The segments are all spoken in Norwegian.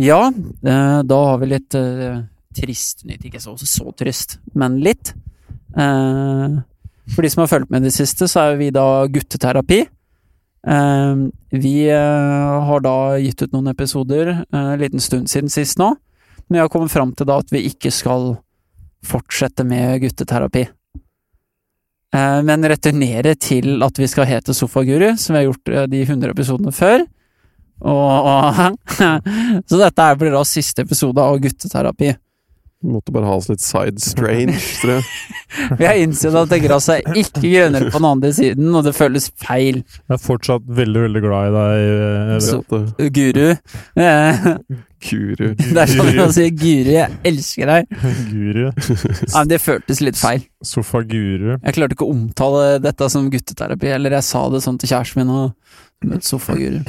Ja, eh, da har vi litt eh, trist nytt. Ikke så, så trist, men litt. Eh, for de som har fulgt med i det siste, så er vi da gutteterapi. Vi har da gitt ut noen episoder en liten stund siden sist nå, men vi har kommet fram til da at vi ikke skal fortsette med gutteterapi. Men returnere til at vi skal hete Sofaguru, som vi har gjort de 100 episodene før. Og, og Så dette blir da siste episode av gutteterapi. Vi Måtte bare ha oss litt side strange, tror jeg. Vi har innsett at det gresset er ikke grønnere på den andre siden, og det føles feil. Jeg er fortsatt veldig, veldig glad i deg. eh, Så-. Guru. Eh, Det er sånn å si Guru, jeg elsker deg. Guru. Ja, men det føltes litt feil. Sofaguru. Jeg klarte ikke å omtale dette som gutteterapi, eller jeg sa det sånn til kjæresten min og møtte sofaguru.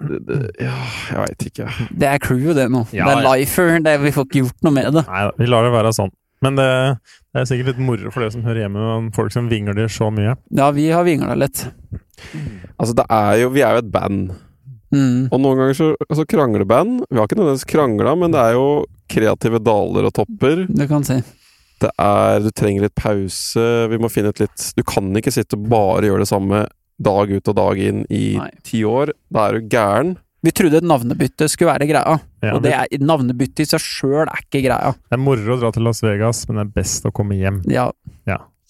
Det, det, ja, jeg veit ikke. Det er crew, det nå. Ja, det er lifer. Det, vi får ikke gjort noe med det. Nei vi lar det være sånn. Men det, det er sikkert litt moro for dere som hører hjemme, om folk som vingler så mye. Ja, vi har vingla litt. Altså, det er jo Vi er jo et band. Mm. Og noen ganger så, så krangler band. Vi har ikke nødvendigvis krangla, men det er jo kreative daler og topper. Det kan si. Det er Du trenger litt pause. Vi må finne et litt Du kan ikke sitte og bare gjøre det samme dag ut og dag inn i Nei. ti år. Da er du gæren. Vi trodde et navnebytte skulle være greia, Ja, og det er, navnebytte i seg sjøl er ikke greia. Det er moro å dra til Las Vegas, men det er best å komme hjem. Ja,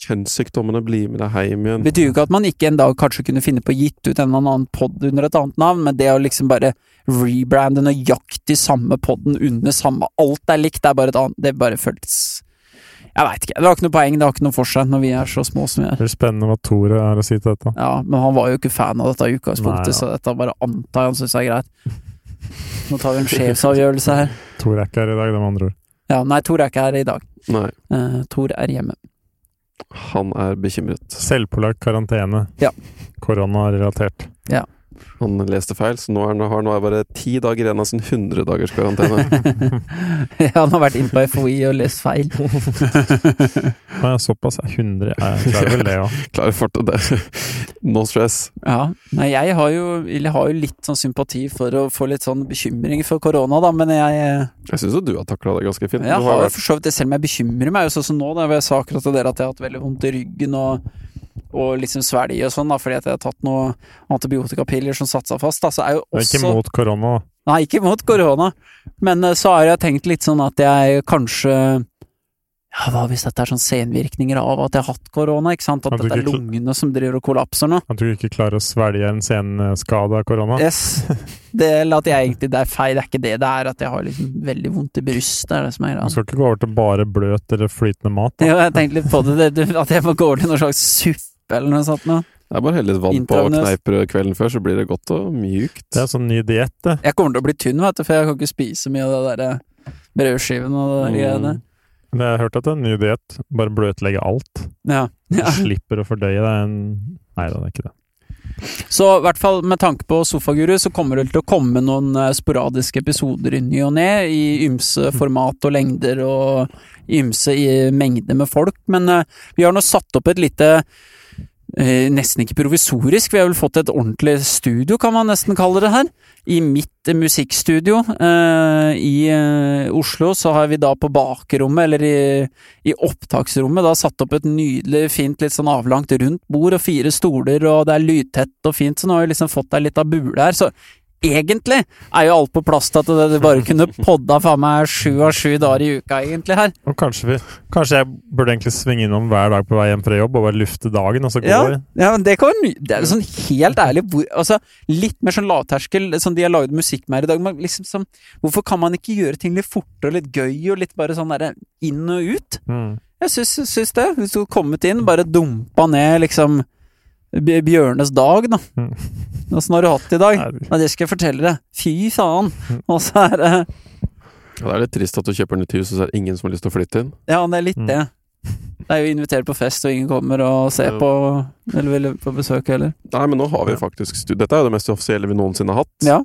Kjønnssykdommene blir med deg hjem igjen. Betyr jo ikke at man ikke en dag kanskje kunne finne på å gitt ut en eller annen pod under et annet navn, men det å liksom bare rebrande nøyaktig samme podden under samme Alt er likt, det er bare et annet Det bare føltes Jeg veit ikke. Det har ikke noe poeng, det har ikke noe for seg når vi er så små som vi er. Det blir spennende hva Tore har å si til dette. Ja, men han var jo ikke fan av dette i Nei, utgangspunktet, ja. så dette bare antar jeg han syns er greit. Nå tar vi en sjefsavgjørelse her. Tore er ikke her i dag, det med andre ord. Ja, nei, Tor er ikke her i dag. Nei, Uh, Tor er hjemme. han er bekymret. Selvpålagt karantene. Ja. Koronarelatert. Han leste feil, så nå er han, har han bare ti dager igjen av sin 100 dagers karantene. ja, han har vært inne på FHI og lest feil. ja, såpass er 100 Jeg klarer vel det òg. Klarer fort det. No stress. Ja, nei, jeg har jo, jeg har jo litt sånn sympati for å få litt sånn bekymring for korona, da, men jeg, Jeg syns du har takla det ganske fint. jeg har jo for så vidt det, selv om jeg bekymrer meg jo sånn som nå, da jeg sa akkurat til dere at jeg har hatt veldig vondt i ryggen og, og liksom svelge og sånn, da, fordi at jeg har tatt noen antibiotikapiller som satte seg fast, da, så er jo er ikke mot korona. Nei, ikke mot korona, men eh, så har jeg tenkt litt sånn at jeg kanskje ja, hva hvis dette er sånn senvirkninger av at jeg har hatt korona, ikke sant? At At dette er lungene som driver og kollapser nå. At du ikke klarer å svelge en senskade av korona. Yes. Det, eller at jeg egentlig, det er feil, det er ikke det det er, at jeg har liksom veldig vondt i brystet, det er det som er Du greia. skal ikke gå over til bare bløt eller flytende mat. Da. Jo, jeg tenkte litt på det, det, at jeg må gå over til noe slags suppe eller noe sånt nå. Det er bare å helle litt vann på kneippbrød kvelden før, så blir det godt og mjukt. Det er sånn ny diett, det. Jeg kommer til å bli tynn, vet du, for jeg kan ikke spise mye av det derre brødskiven og det der Mm. greiene. Men Jeg har hørt at det en ny diett. Bare bløtlegger alt. Ja. ja. Slipper å fordøye det. En... Nei da, det er ikke det. Så i hvert fall med tanke på Sofaguru, så kommer det til å komme noen eh, sporadiske episoder i ny og ne, i ymse format og lengder og ymse i mengde med folk, men eh, vi har nå satt opp et lite eh, Nesten ikke provisorisk, vi har vel fått et ordentlig studio, kan man nesten kalle det her. I mitt musikkstudio eh, i eh, Oslo, så har vi da på bakrommet, eller i, i opptaksrommet, da satt opp et nydelig, fint, litt sånn avlangt rundt bord og fire stoler, og det er lydtett og fint, så nå har vi liksom fått ei lita bule her, så egentlig er jo alt på plass til at det bare kunne podda faen meg sju av sju dager i uka, egentlig, her. Og kanskje, vi, kanskje jeg burde egentlig svinge innom hver dag på vei hjem fra jobb og bare lufte dagen, og så gå Ja, ja, men det kan Det er jo sånn helt ærlig hvor, altså, Litt mer sånn lavterskel, som de har laget musikk med her i dag. Men liksom sånn, hvorfor kan man ikke gjøre ting litt fortere og litt gøy, og litt bare sånn derre inn og ut? Mm. Jeg syns, syns det. Hvis du hadde kommet inn, bare dumpa ned liksom Bjørnes dag, da. Mm. Åssen har du hatt det i dag? Nei, det skal jeg fortelle deg. Fy faen. Mm. Og så er det Ja, det er litt trist at du kjøper nytt hus, og så er det ingen som har lyst til å flytte inn. Ja, det er litt Mm. det. Det er jo invitert på fest, og ingen kommer og ser Ja. på Eller vil på besøk heller. Nei, men nå har vi faktisk Dette er jo det mest offisielle vi noensinne har hatt. Ja.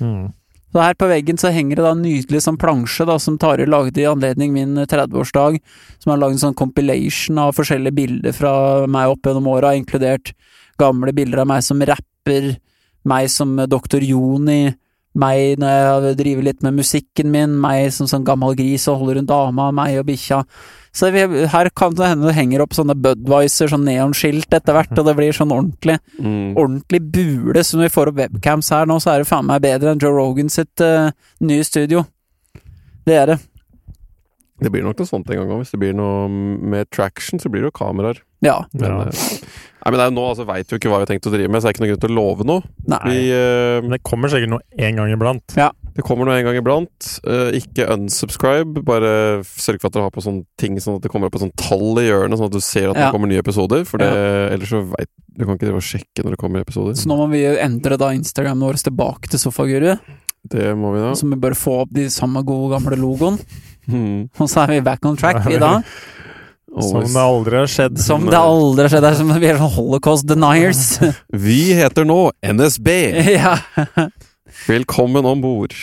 Mm. Så her på veggen så henger det da en nydelig sånn plansje da, som Tarjei lagde i anledning min 30-årsdag. Som har lagd en sånn compilation av forskjellige bilder fra meg opp gjennom åra, inkludert gamle bilder av meg som rapper, meg som doktor Joni, meg når jeg driver litt med musikken min, meg som sånn gammel gris og holder rundt dama, meg og bikkja. Så vi, her kan det hende det henger opp sånne Budwiser, sånn neonskilt etter hvert, og det blir sånn ordentlig Mm. ordentlig bule. Så når vi får opp webcams her nå, så er det faen meg bedre enn Joe Rogan sitt uh, nye studio. Det er det. Det blir nok noe sånt en gang òg. Hvis det blir noe med traction, så blir det jo kameraer. Ja. Men, Ja. eh, nei, men det er jo nå, altså, veit jo ikke hva vi har tenkt å drive med, så det er ikke noe grunn til å love noe. Nei. Vi, uh, Men det kommer sikkert noe en gang iblant. Det kommer noe en gang iblant. Eh, ikke unsubscribe, bare sørg for at dere har på sånne ting sånn at det kommer opp et sånt tall i hjørnet, sånn at du ser at det Ja. kommer nye episoder. For det, ellers så veit du kan ikke drive og sjekke når det kommer episoder. Så nå må vi endre da Instagramen vår tilbake til Sofaguru. Det må vi da. Så vi bare få opp de samme gode gamle logoen. Mm. Og så er vi back on track, vi da. Som det aldri har skjedd. Som det aldri har skjedd. Det er som vi er sånn holocaust deniers. Vi heter nå NSB! ja. Velkommen om bord.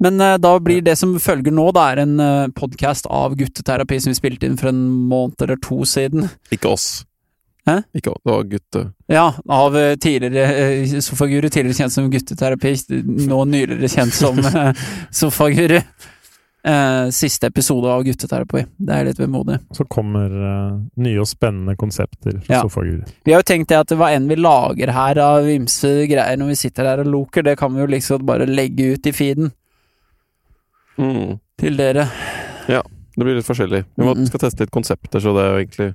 Men eh, da blir det som følger nå, det er en uh, podkast av gutteterapi som vi spilte inn for en måned eller to siden. Ikke oss. Hæ? Ikke oss. Det var gutte... Ja, av eh, tidligere Sofaguru, tidligere kjent som gutteterapi, nå nyligere kjent som Sofaguru. Eh, siste episode av Gutteterapi. Det er litt vemodig. Så kommer uh, nye og spennende konsepter fra Ja. Sofagur. Vi har jo tenkt det at hva enn vi lager her av ymse greier når vi sitter her og loker, det kan vi jo liksom bare legge ut i feeden Mm. til dere. Ja. Det blir litt forskjellig. Vi må, Mm. skal teste litt konsepter, så det er jo egentlig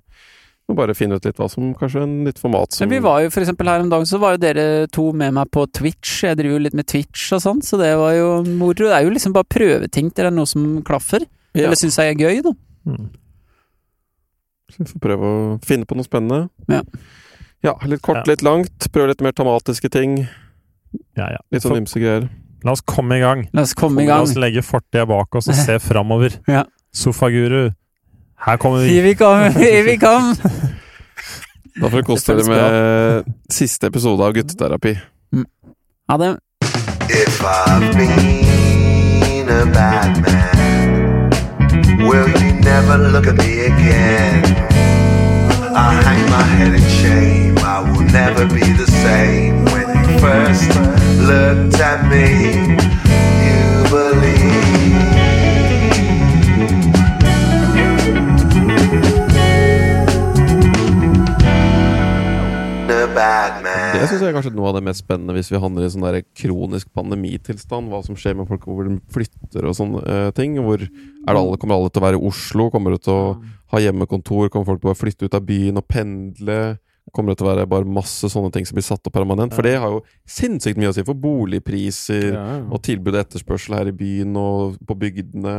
må bare finne ut litt hva som kanskje er en nytt format som Men vi var jo for eksempel her om dagen, så var jo dere to med meg på Twitch. Jeg driver jo litt med Twitch og sånn, så det var jo moro. Det er jo liksom bare prøveting til det er noe som klaffer. ja, Eller syns jeg er gøy, da. Mm. så Vi får prøve å finne på noe spennende. Ja. Ja, litt kort, Ja. litt langt. Prøve litt mer tematiske ting. Ja, ja. Litt sånn ymse greier. la oss komme i gang. La oss komme i gang. La oss legge fortida bak oss og se framover. Ja. Sofaguru, her kommer vi. Here we come, here we come! Da får vi kose Det dere med siste episode av Gutteterapi. Ha det. If I've been a bad man, will you never look at me again? I hang my head in shame, I will never be the same. When you first looked at me, you believed. Bad man. Det syns jeg er kanskje noe av det mest spennende hvis vi handler i sånn der kronisk pandemitilstand. Hva som skjer med folk hvor de flytter og sånne uh, ting. Hvor er det alle, Kommer alle til å være i Oslo? Kommer du til å ha hjemmekontor? Kommer folk til å flytte ut av byen og pendle? Kommer det til å være bare masse sånne ting som blir satt opp permanent? For det har jo sinnssykt mye å si for boligpriser og tilbud og etterspørsel her i byen og på bygdene.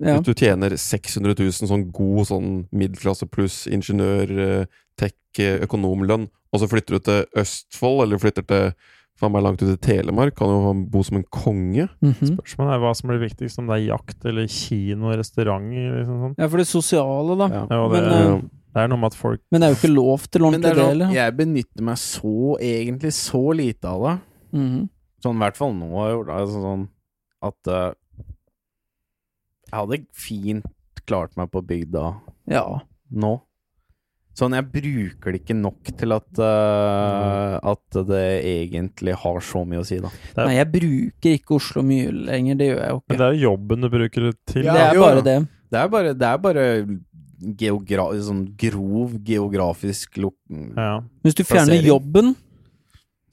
Ja. Hvis du tjener 600 000 sånn god sånn middelklasse pluss ingeniør, eh, tech, eh, økonomlønn, og så flytter du til Østfold, eller flytter til faen meg langt ut i Telemark, kan jo bo som en konge. Mhm. Spørsmålet er hva som blir viktigst, om det er jakt eller kino, restaurant liksom sånn. ja, for det sosiale, da. Ja. Ja, og det, Men, uh, det er noe med at folk Men det er jo ikke lov til Men ordentlig det det sånn, jeg benytter meg så, egentlig så lite av det. Mhm. Sånn i hvert fall nå har jeg gjort det. Altså, sånn at uh, Jeg hadde fint klart meg på bygda Ja. nå. Sånn, jeg bruker det ikke nok til at uh, At det egentlig har så mye å si, da. Er- Nei, jeg bruker ikke Oslo mye lenger, det gjør jeg jo ikke. Men det er jo jobben du bruker det til. Ja, det er jo, bare det. Det er bare, det er bare geogra sånn grov geografisk lukken. Ja. Hvis du fjerner Plassering. jobben,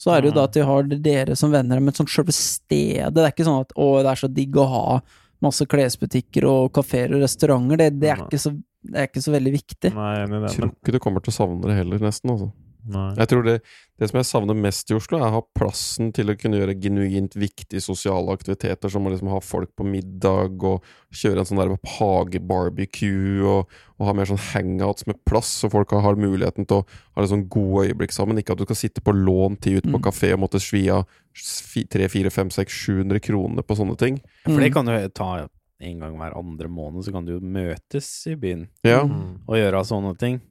så er det jo da Mm. at de har dere som venner, men sånn selve stedet Det er ikke sånn at å, det er så digg å ha masse klesbutikker og kafeer og restauranter. Det, det, er, ikke så, det er ikke så veldig viktig. Nei, jeg er enig i det. tror Men, ikke du kommer til å savne det heller, nesten. altså. nei. Jeg tror det, det som jeg savner mest i Oslo, er å ha plassen til å kunne gjøre genuint viktige sosiale aktiviteter, som å liksom ha folk på middag og kjøre en sånn der hagebarbecue og, og ha mer sånn hangouts med plass, så folk har, har muligheten til å ha det sånn gode øyeblikk sammen. Ikke at du skal sitte på lån tid ute på Mm. kafé og måtte svi av 300-400-500-700 kroner på sånne ting. For det Mm. kan du ta en gang hver andre måned, så kan du jo møtes i byen Ja, Mm. og gjøre sånne ting.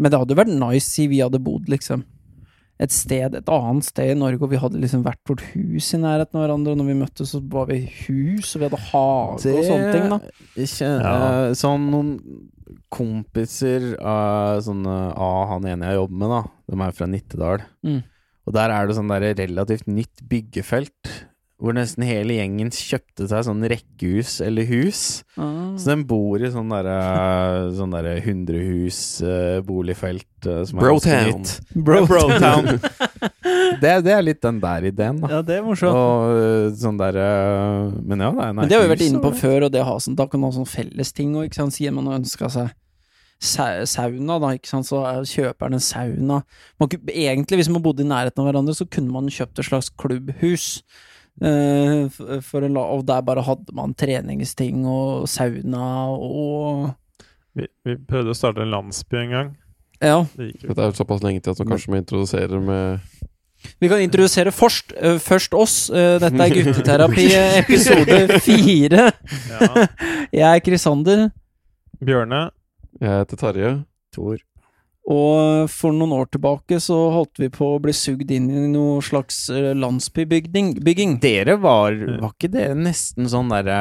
Men det hadde jo vært nice si vi hadde bodd liksom et sted, et annet sted i Norge, og vi hadde liksom hvert vårt hus i nærheten av hverandre, og når vi møttes, så var vi i hus, og vi hadde hage og sånne ting, da. Ikke, Ja. eh, sånn noen kompiser av sånn, eh, av han ene jeg jobber med, da. De er fra Nittedal. Mm. Og der er det sånn der relativt nytt byggefelt. Hvor nesten hele gjengen kjøpte seg sånn rekkehus eller hus. Ah. Så den bor i sånn derre sånn der hundrehus-boligfelt som er Brotown. ganske. Bro, Brotown. det, det er litt den der ideen, da. Ja, det er morsomt. Og sånn derre Men ja, nei, nei, Men det har vi vært inne på og- før, og ha sånn, da kan man ha sånn fellesting òg, ikke sant, sier man har ønska seg sa- sauna, da, ikke sant, så er- kjøper han en sauna. Man, egentlig, hvis man bodde i nærheten av hverandre, så kunne man kjøpt et slags klubbhus. Eh, for, for en, la- og der bare hadde man treningsting og sauna og Vi, vi prøvde å starte en landsby en gang. Ja. Det det er jo såpass lenge til at man kanskje må introdusere med Vi kan introdusere først, eh, først oss. Eh, dette er Gutteterapi, episode fire. ja. Jeg er Krisander. Bjørne, Jeg heter Tarje. Tor. Og for noen år tilbake så holdt vi på å bli sugd inn i noe slags eh, landsbybygging. Dere var Var ikke dere nesten sånn derre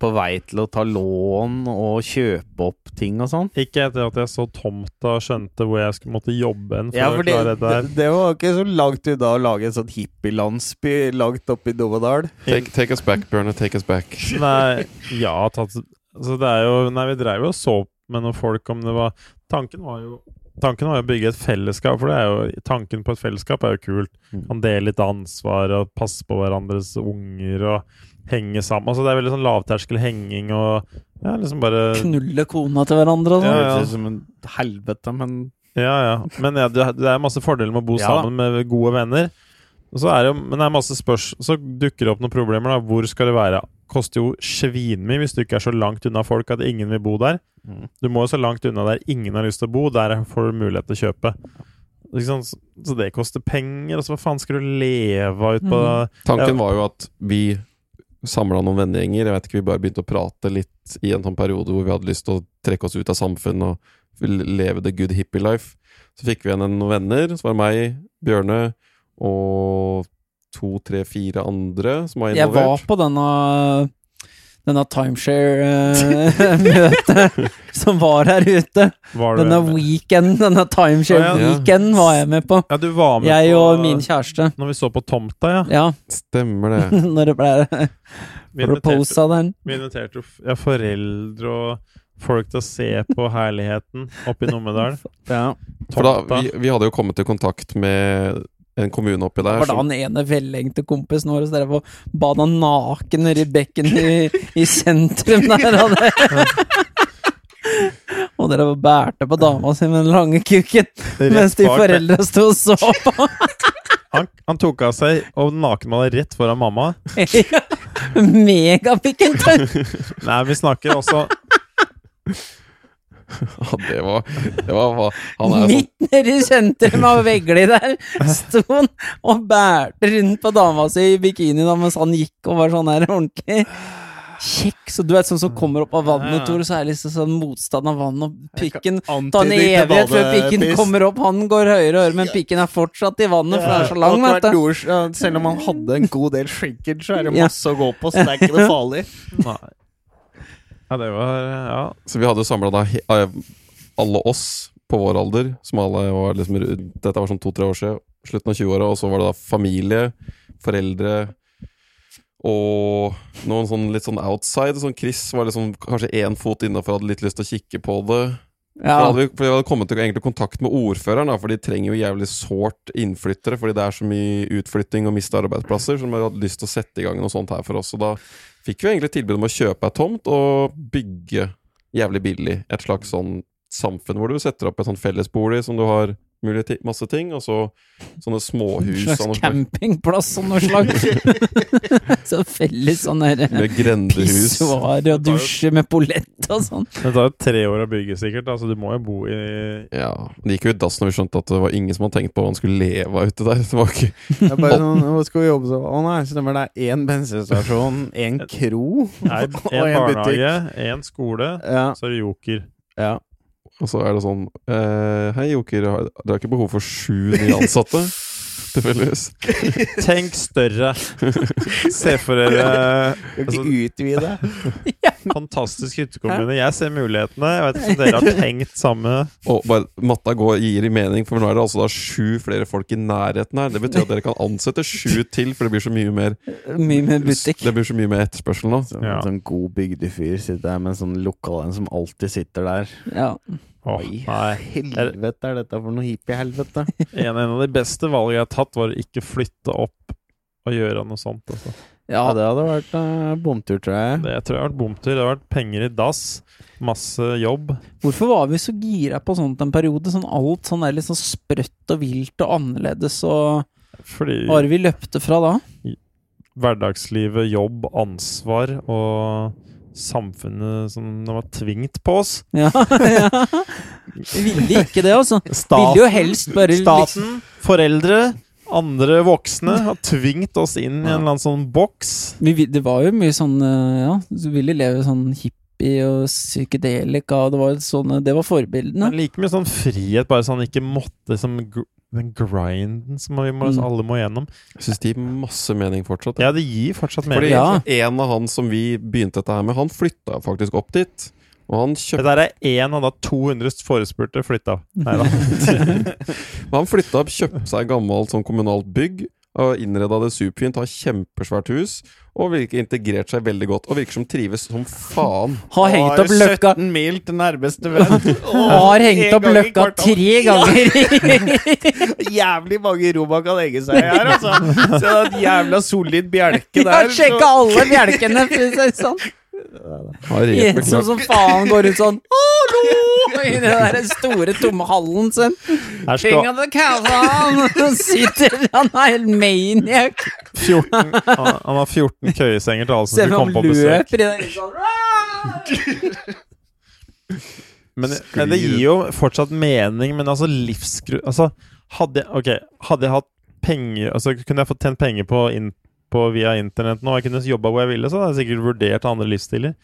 på vei til å ta lån og kjøpe opp ting og sånn? ikke etter at jeg så tomta og skjønte hvor jeg skulle måtte jobbe en for Ja, å for det, klare dette her. det, det var ikke så langt unna å lage en sånn hippielandsby langt oppe i Dovedal. Take, take us back, Bjørne. Take us back. Nei, ja, tatt Så det er jo Nei, vi dreiv jo og så med noen folk om det var Tanken var jo Tanken var jo å bygge et fellesskap, for det er jo, tanken på et fellesskap er jo kult. Mm. Kan dele litt ansvar og passe på hverandres unger og henge sammen. Altså Det er veldig sånn lavterskel henging og ja, liksom bare Knulle kona til hverandre og sånn. Ja, ja. ut som en helvete, men Ja, ja. Men ja, det det er masse fordeler med å bo Ja. sammen med gode venner. Og så er det jo, men det er masse spørs Så dukker det opp noen problemer. da Hvor skal det være? Koster jo svinmye hvis du ikke er så langt unna folk at ingen vil bo der. Mm. Du må jo så langt unna der ingen har lyst til å bo. Der får du mulighet til å kjøpe. Så- Så det koster penger. Altså, hva faen skal du leve av ut på Mhm. Tanken var jo at vi samla noen vennegjenger. Jeg vet ikke, Vi bare begynte å prate litt i en sånn periode hvor vi hadde lyst til å trekke oss ut av samfunnet og leve the good hippie life. Så fikk vi igjen noen venner. Så var det meg, Bjørne og to, tre, fire andre som var Jeg var på denne denne timeshare-møtet som var her ute. Var Denne weekenden, weekend, denne timeshare-weekenden var jeg med på. Ja, du var med Jeg på, og min kjæreste. Når vi så på tomta, ja. Ja, Stemmer det. når det ble proposa den. vi inviterte ja, foreldre og folk til å se på herligheten oppe i Numedal. ja. Vi, vi hadde jo kommet i kontakt med en kommune oppi der. var da han ene velengte kompisen vår så drev og bada naken nede i bekken i, i sentrum der. Og, det. og dere bærte på dama si med den lange kuken mens de foreldra sto og så på. Han, han tok av seg og nakenmala rett foran mamma. Megapikken! Nei, vi snakker også Ja, det var, det var Han er sånn Midt nede i sentrum av Vegli der sto han og bærte rundt på dama si i bikini da, mens han gikk og var sånn her ordentlig kjekk. Så du vet sånn som kommer opp av vannet, Tor, så er det liksom sånn motstand av vann, og pikken tar en evighet før pikken kommer opp. Han går høyere og høyere, men pikken er fortsatt i vannet, for den er så lang, vet du. selv om han hadde en god del shrinkage, så er det masse å gå på, så det er ikke noe farlig. Nei. Ja, det var Ja. Så vi hadde samla da eh, alle oss på vår alder, som alle var liksom Dette var sånn to-tre år siden, slutten av 20-åra, og så var det da familie, foreldre og noen sånn litt sånn outside. Sånn Chris var liksom kanskje én fot innafor, hadde litt lyst til å kikke på det. For, hadde vi, for vi hadde kommet i kontakt med ordføreren, da, for de trenger jo jævlig sårt innflyttere, fordi det er så mye utflytting og miste arbeidsplasser, så de hadde lyst til å sette i gang noe sånt her for oss. Og da fikk vi egentlig tilbud om å kjøpe ei tomt og bygge jævlig billig et slags sånn samfunn hvor du setter opp et sånn fellesbolig som du har mulig ti masse ting, og så sånne En slags av noe slag, campingplass av noe slag. så felles sånn derre med grendehus. pissoar og dusje med polett og sånn. Det tar jo tre år å bygge, sikkert. Altså, du må jo bo i Ja, Det gikk jo i dass når vi skjønte at det var ingen som hadde tenkt på hva han skulle leve av ute der. Det var ikke Det er bare sånn, Hva skal vi jobbe så? Å nei, stemmer det. er Én bensinstasjon, én kro Nei, og en en butikk. barnehage, en skole, Ja, så er det Joker. ja. Og så er det sånn eh, Hei, Joker, dere har ikke behov for sju nye ansatte? Tilfeldigvis. Tenk større! Se for dere Kan Altså- ikke utvide. fantastisk hyttekommune. Jeg ser mulighetene. Jeg vet ikke om dere har tenkt samme. Og bare, matta går, gir i mening, for nå er det altså da sju flere folk i nærheten her. Det betyr at dere kan ansette sju til, for det blir så mye mer Mye mer butikk. Det blir så mye mer etterspørsel nå. Så, Ja. Sånn god bygdefyr sitter der med en sånn lokal en som alltid sitter der. Ja. Åh, Oi, nei. helvete er dette for noe hippiehelvete? En, en av de beste valgene jeg har tatt, var å ikke flytte opp og gjøre noe sånt. Altså. Ja, det hadde vært uh, bomtur, tror jeg. Det tror jeg har vært bomtur. Det har vært penger i dass. Masse jobb. Hvorfor var vi så gira på sånt en periode? Sånn alt sånn er litt sånn sprøtt og vilt og annerledes, og Fordi hva var det vi løpte fra da? hverdagslivet, jobb, ansvar og samfunnet som det var tvingt på oss. Ja, ja. Ville ikke det, altså. Ville jo helst bare staten, foreldre, andre voksne har tvingt oss inn i en eller annen sånn boks. Det var jo mye sånn eh, Ja, du ville leve sånn hippie og psykedelika, det var sånn Det var forbildene. Men like mye sånn frihet, bare sånn ikke måtte som gr den grinden som vi må, Mm. alle må gjennom. Jeg syns det gir masse mening fortsatt. Ja, det gir fortsatt Fordi mening. Ja. en av han som vi begynte dette her med, han flytta faktisk opp dit. Og han kjøpte Det der er én av da 200 forespurte flytta. Nei da. Han flytta opp, kjøpte seg gammelt sånn kommunalt bygg og innreda det superfint. Har kjempesvært hus og virker integrert seg veldig godt. Og virker som trives som faen. Har hengt opp løkka 17 mil til nærmeste venn. Har hengt opp løkka tre ganger! Jævlig mange rom man kan henge seg i her, altså. Så det er en jævla solid bjelke der. Jeg har sjekka alle bjelkene, for å si det sånn. Har som som faen går ut sånn Hallo! I den der store, tomme hallen sin. King står of the castle! Sitter Han er helt maniac. 14 Han han har 14 køyesenger til alle som skulle komme han på besøk. løper i den sånn Men, men det gir jo fortsatt mening, men altså livsgru... Altså, hadde jeg Ok, hadde jeg hatt penger Altså, kunne jeg fått tjent penger på, inn, på via internett nå, jeg kunne jobba hvor jeg ville, så hadde jeg sikkert vurdert andre livsstiler.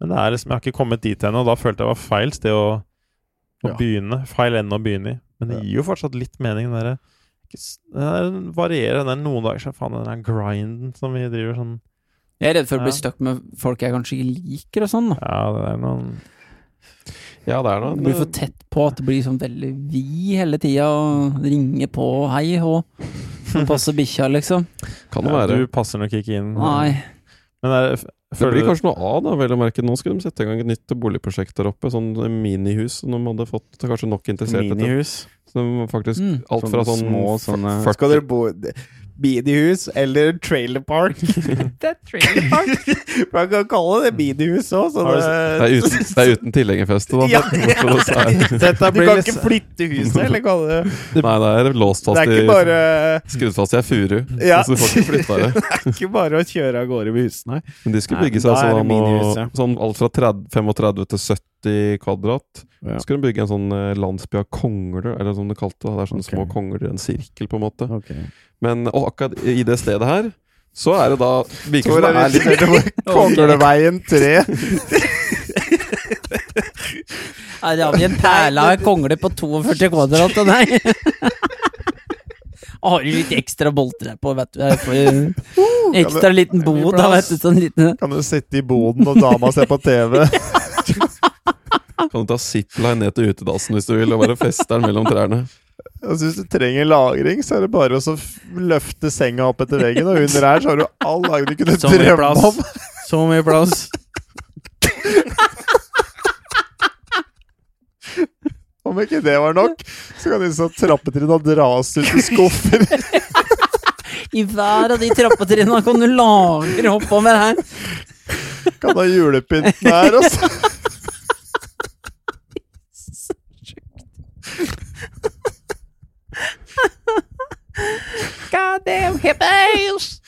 Men det er liksom, jeg har ikke kommet dit ennå, og da følte jeg var feil sted å, å Ja. begynne. Feil ende å begynne i. Men det gir jo fortsatt litt mening, den derre Det varierer. Den noen dager så faen, den der grinden som vi driver sånn Jeg er redd for å bli Ja. stuck med folk jeg kanskje ikke liker og sånn. Ja, det er noen Ja, det er Det noe. blir for tett på at det blir sånn veldig vi hele tida, og ringer på hei hå. Passe passer bikkja, liksom. Kan det ja, være. Du passer nok ikke inn. Nei. Men er, Det blir kanskje noe av, da, vel å merke. Nå skulle de sette i gang et nytt boligprosjekt der oppe. Sånn minihus. som De hadde fått kanskje nok interessert etter. Minihus. Så de faktisk Mm. alt fra sånn små sånne 40 Skal dere bo Minihus eller trailer park? Det er trailer park. Man kan kalle det minihus òg, så Det er uten, det er uten tilhengerfeste, da. Ja. ja. det er- Du kan litt- ikke flytte huset, eller kalle det Nei, det er låst Det fast er ikke i bare, Skrudd fast i ei furu. Ja. Så du får ikke flytta det. det er ikke bare å kjøre av gårde med husene. Men de skulle bygge seg er sånn, og, sånn alt fra 30, 35 til 70 kvadrat. Ja. Så skulle de bygge en sånn eh, landsby av kongler, eller som de kalte det. Det er sånne okay. små kongler i en sirkel, på en måte. Okay. Men og akkurat i det stedet her, så er det da Virker som det er litt Kongleveien 3. Her har vi en perle av en kongle på 42 kvadrat til deg. Har du litt ekstra bolter her på, vet du. Jeg får Ekstra liten bod, da, vet du. Sånn liten Kan du sitte i boden og dama ser på TV? Kan du ta zipline ned til utedassen hvis du vil, og bare feste den mellom trærne. Altså, hvis du trenger lagring, så er det bare å løfte senga opp etter veggen, og under her så har du all lagring du kunne drømme om. Så mye plass. Om ikke det var nok, så kan disse trappetrinnene dras ut i skuffer. I hver av de trappetrinnene kan du lagre oppover her. Kan ha julepynten her også. God damn hippies!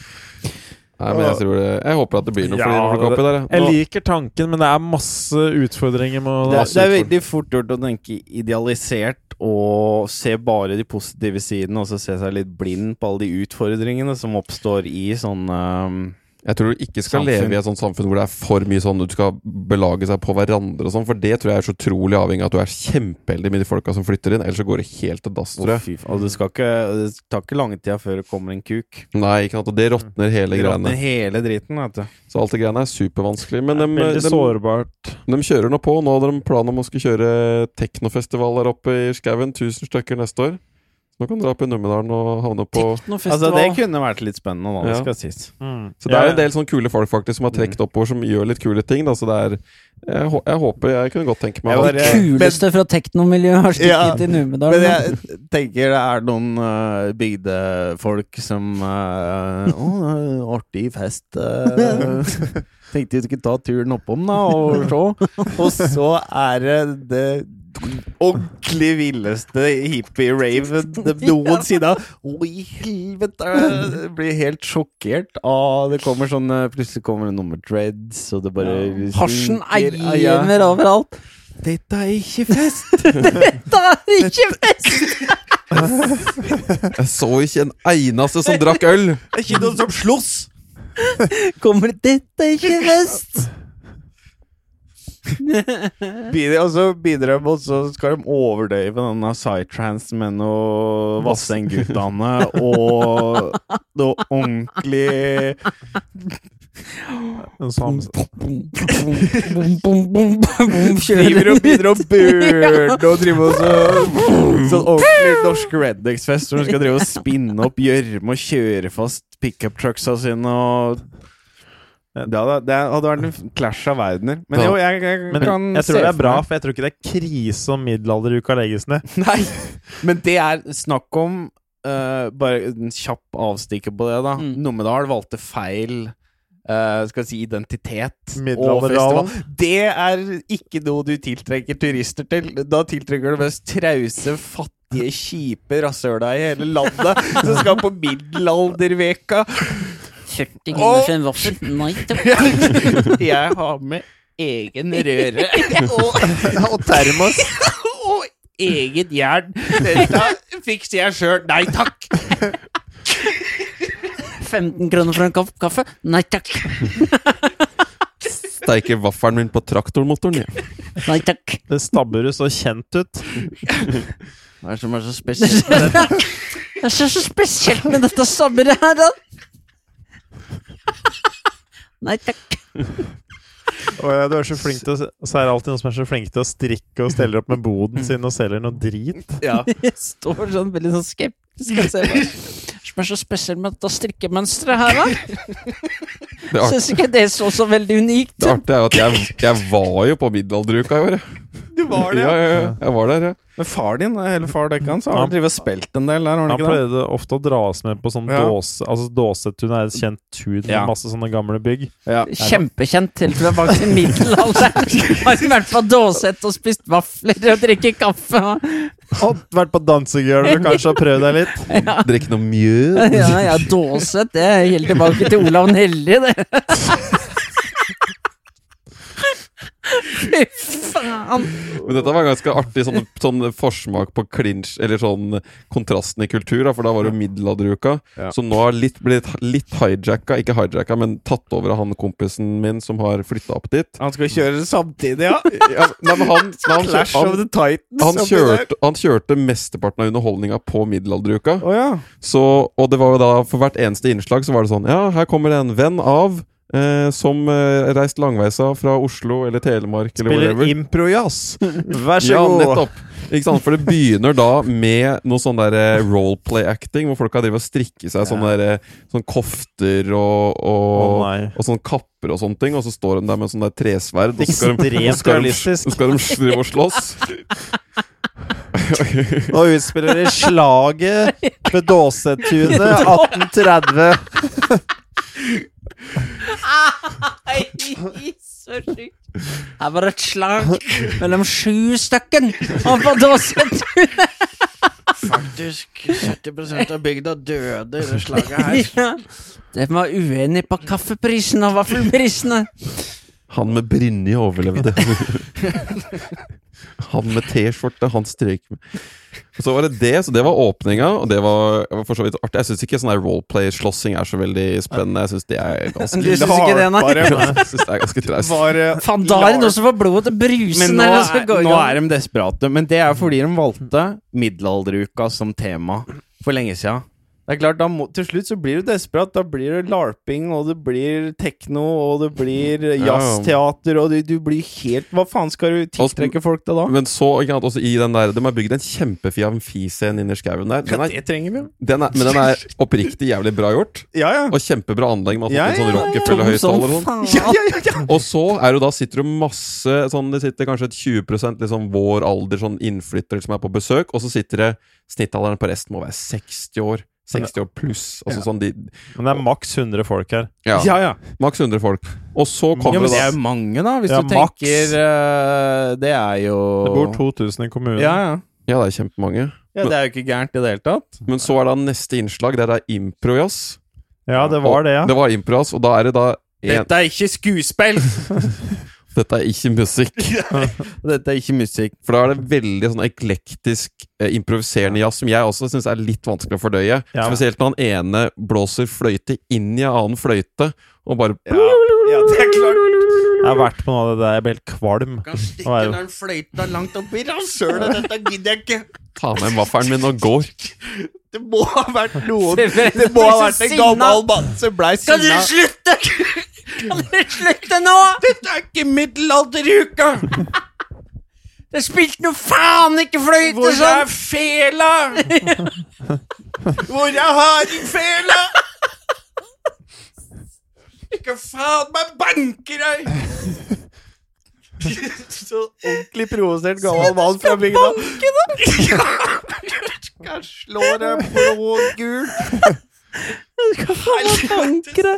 Nei, men jeg tror det Jeg håper at det blir noe for Ja, folk der. Jeg liker tanken, men det er masse utfordringer med Det, masse det er veldig fort gjort å tenke idealisert og se bare de positive sidene, og så se seg litt blind på alle de utfordringene som oppstår i sånne um, Jeg tror du ikke skal Samfunn. leve i et sånt samfunn hvor det er for mye sånn du skal belage seg på hverandre og sånn, for det tror jeg er så utrolig avhengig av at du er kjempeheldig med de folka som flytter inn, ellers så går det helt til dass, tror jeg. fy. Og det, skal ikke, det tar ikke lange tida før det kommer en kuk. Nei, ikke sant, og det råtner hele Det greiene. hele driten, vet du. Så alt det greiene er supervanskelig. Men de, Veldig de, sårbart. de kjører nå på. Nå hadde de plan om å skulle kjøre teknofestival der oppe i skauen. 1000 stykker neste år. Så nå kan du dra opp i Numedalen og havne på Altså, det kunne vært litt spennende, da. Det Ja. skal sies. Mm. Så det er Ja, en del sånne kule folk faktisk som har Mm. trukket oppover, som gjør litt kule ting. Da. Så det er jeg, jeg håper Jeg kunne godt tenke meg Det ha- bare- Kuleste fra teknomiljøet har stukket Ja, til Numedalen. Men jeg tenker det er noen uh, bygdefolk som uh, Å, artig fest. uh, tenkte vi skulle ta turen oppom, da, og se. Og så er det det ordentlig villeste hippie-rave noensinne. Å, i helvete! Jeg blir helt sjokkert Ah, Det kommer sånn Plutselig kommer det noe med dreads, og det bare Hasjen stinker. Ah, eier overalt. Dette er ikke fest! Dette er ikke fest! Jeg så ikke en eneste som drakk øl! Det er ikke noen som slåss! Kommer det Dette er ikke fest! Og så begynner de, og så skal de overdøyve denne psytrance med noe Vassendgutane og noe ordentlig En sam- Bom, bom, bom, bom, Driver og begynner å burne og driver og så Sånn ordentlig norsk rednecks-fest hvor de skal drive og spinne opp gjørme og kjøre fast pickup-trucksa sine og det hadde, det hadde vært en clash av verdener. Men jo, jeg, jeg, Men kan jeg se tror det er bra, for jeg tror ikke det er krise om middelalderuka legges ned. Nei, men det er snakk om uh, Bare en kjapp avstikker på det, da. Mm. Numedal valgte feil uh, skal jeg si identitet og festival. Det er ikke noe du tiltrekker turister til. Da tiltrekker du mest trause, fattige, kjipe rasshøla i hele landet som skal på middelalderveka. 40 kroner for en vaffel. Nei takk. Jeg har med egen røre og, og termos. Og eget jern. Dette fikser jeg sjøl. Nei takk! 15 kroner for en kopp kaffe. Nei takk. Steiker vaffelen min på traktormotoren, jeg. Nei takk. Det stabber jo så kjent ut. Hva er det som er så spesielt med dette? Det er så så spesielt med dette stabberet her, da. Nei takk. Og ja, du er så flink til å, så er det alltid noen som er så flinke til å strikke og steller opp med boden sin og selger noe drit. Ja. Jeg står sånn veldig sånn skeptisk og ser som er så spesielt med dette strikkemønsteret her, da. Syns ikke det så så veldig unikt det artige er jo at jeg, jeg var jo på middelalderuka i år. jeg. Du var det, Ja, ja. ja, ja. Jeg var der, ja. Men far din, hele far dekka hans, har Han- drevet og spilt en del der, har han Han ikke det? pleide ofte å dras med på sånn Ja. dåse Altså Dåsetun er et kjent tun med Ja. masse sånne gamle bygg. Ja. Kjempekjent til fra bak i middelalderen. Har vært på Dåset og spist vafler og drikket kaffe. Og vært på dansegulvet, kanskje, og prøvd deg litt. Ja, Drikke noe mjød. ja, ja Dåset, det er helt tilbake til Olav Nelli, det. Fy faen. Men dette var ganske artig sånn, sånn forsmak på clinch, eller sånn kontrasten i kultur, da, for da var det jo middelalderuka. Ja. Så nå har litt blitt litt hijacka, ikke hijacka, men tatt over av han kompisen min som har flytta opp dit. Han skal kjøre samtidig, ja. Ja, nei, men han, han, Clash han, of the Titans. han, kjørte, han kjørte mesteparten av underholdninga på middelalderuka. oh, ja. Så, og det var jo da for hvert eneste innslag så var det sånn Ja, her kommer det en venn av eh, som eh, reist langveisa fra Oslo eller Telemark eller Spiller whatever. Spiller improjazz! Vær så Ja, god. nettopp. Ikke sant? For det begynner da med noe sånn der eh, roleplay-acting, hvor folk har drevet og strikket seg sånne, der, eh, sånne kofter og, og, oh, og sånne kapper og sånne ting, og så står de der med sånn der tresverd, og så skal de, så skal de, skal de og slåss. Nå utspiller de slaget ved Dåsetunet 1830. Nei, så sjukt. Her var det et slag mellom sju stykken og på Dåset. Faktisk 70% av bygda døde i det slaget her. Ja. De var uenige på kaffeprisen og vaffelprisene. Han med Brynje overlevde. Han med T-skjorte, han strøyk med Og Så var det det, så det var åpninga, og det var, var for så vidt artig. Jeg syns ikke sånn roleplay-slåssing er så veldig spennende. Jeg syns det er ganske Du syns ikke det, nei? Jeg synes det er ganske traust. Eh, Faen, da er det noe som får blodet til brusen! Men nå er, gå nå er de desperate. Men det er fordi de valgte middelalderuka som tema for lenge siden. Det er klart, da må, Til slutt så blir du desperat. Da blir det larping, og det blir tekno, og det blir jazzteater, og du, du blir helt Hva faen skal du tiltrekke folk til da? Men så, ikke sant, også i den der De har bygd en kjempefin amfiscene inni skauen der. Den er, det trenger vi jo. den er, men den er oppriktig jævlig bra gjort. Ja, ja. Og kjempebra anlegg. Man har Ja, fått en sånn ja, ja, ja. Rockefeller-høyttaler og sånn. Ja, ja, ja, ja. Og så er du da sitter du masse sånn Det sitter kanskje et 20 liksom vår alder sånn innflyttere som er på besøk, og så sitter det Snittalderen på resten må være 60 år. 60 år pluss. Altså sånn de Men det er maks 100 folk her. Ja, ja, ja. maks 100 folk. Og så ja kommer men det det er jo mange, da, hvis Ja, du tenker uh, Det er jo Det bor 2000 i kommunen. Ja, ja. Ja, det er kjempemange. ja, det er jo ikke gærent i det hele tatt. Men så er da neste innslag, det er da improjazz. Ja, det var det, ja. Det var improjazz, og da er det da en, Dette er ikke skuespill! Dette er ikke musikk. Dette er ikke musikk. For da er det veldig sånn eklektisk eh, improviserende jazz, som jeg også syns er litt vanskelig å fordøye. Ja. Spesielt når han ene blåser fløyte inn i en annen fløyte, og bare Ja, ja det er klart. Jeg har vært på noe av det der. Jeg blir helt kvalm. Kan stikke den fløyta langt opp i rasshølet. Dette gidder jeg ikke. ta med vaffelen min og går. Det må ha vært noen Det må ha vært en gammel mann som blei sinna. Kan du slutte?! Kan dere slutte nå?! Dette er ikke middelalderuka! Det spilte noe faen ikke fløyte Hvor er sånn! fela? Hvor er hardingfela? Ikke faen meg banker deg! Så ordentlig provosert gammel mann fra bygda. Skal slå deg blå og gul. Helvete.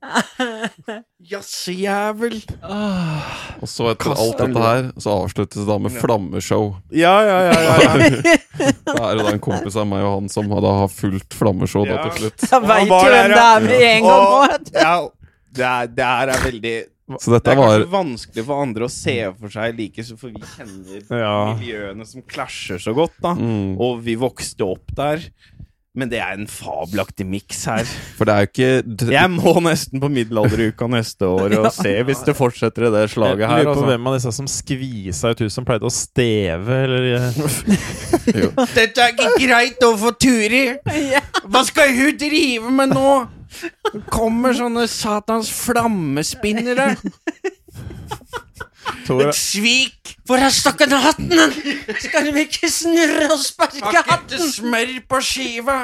Jazzejævel. Og så etter Kast alt dette her, så avsluttes det da med flammeshow. Ja, ja, ja. ja, ja. Da er det da en kompis av meg og han som da har fulgt flammeshow da til slutt. Jeg veit jo hvem det er med en gang nå! Ja, det, er, det her er veldig Så Det dette er var kanskje vanskelig for andre å se for seg like så, for vi kjenner Ja. miljøene som klasjer så godt, da. mm, Og vi vokste opp der. Men det er en fabelaktig miks her. For det er jo ikke Jeg må nesten på middelalderuka neste år og se hvis det fortsetter i det slaget her. lurer på Altså. hvem av disse som skvisa ut huset, som pleide å steve, eller eh, Dette er ikke greit å få Turi! Hva skal hun drive med nå? Det kommer sånne satans flammespinnere. Et svik! Hvor er og hatten? Skal vi ikke snurre og sparke Har ikke hatten? smør på skiva.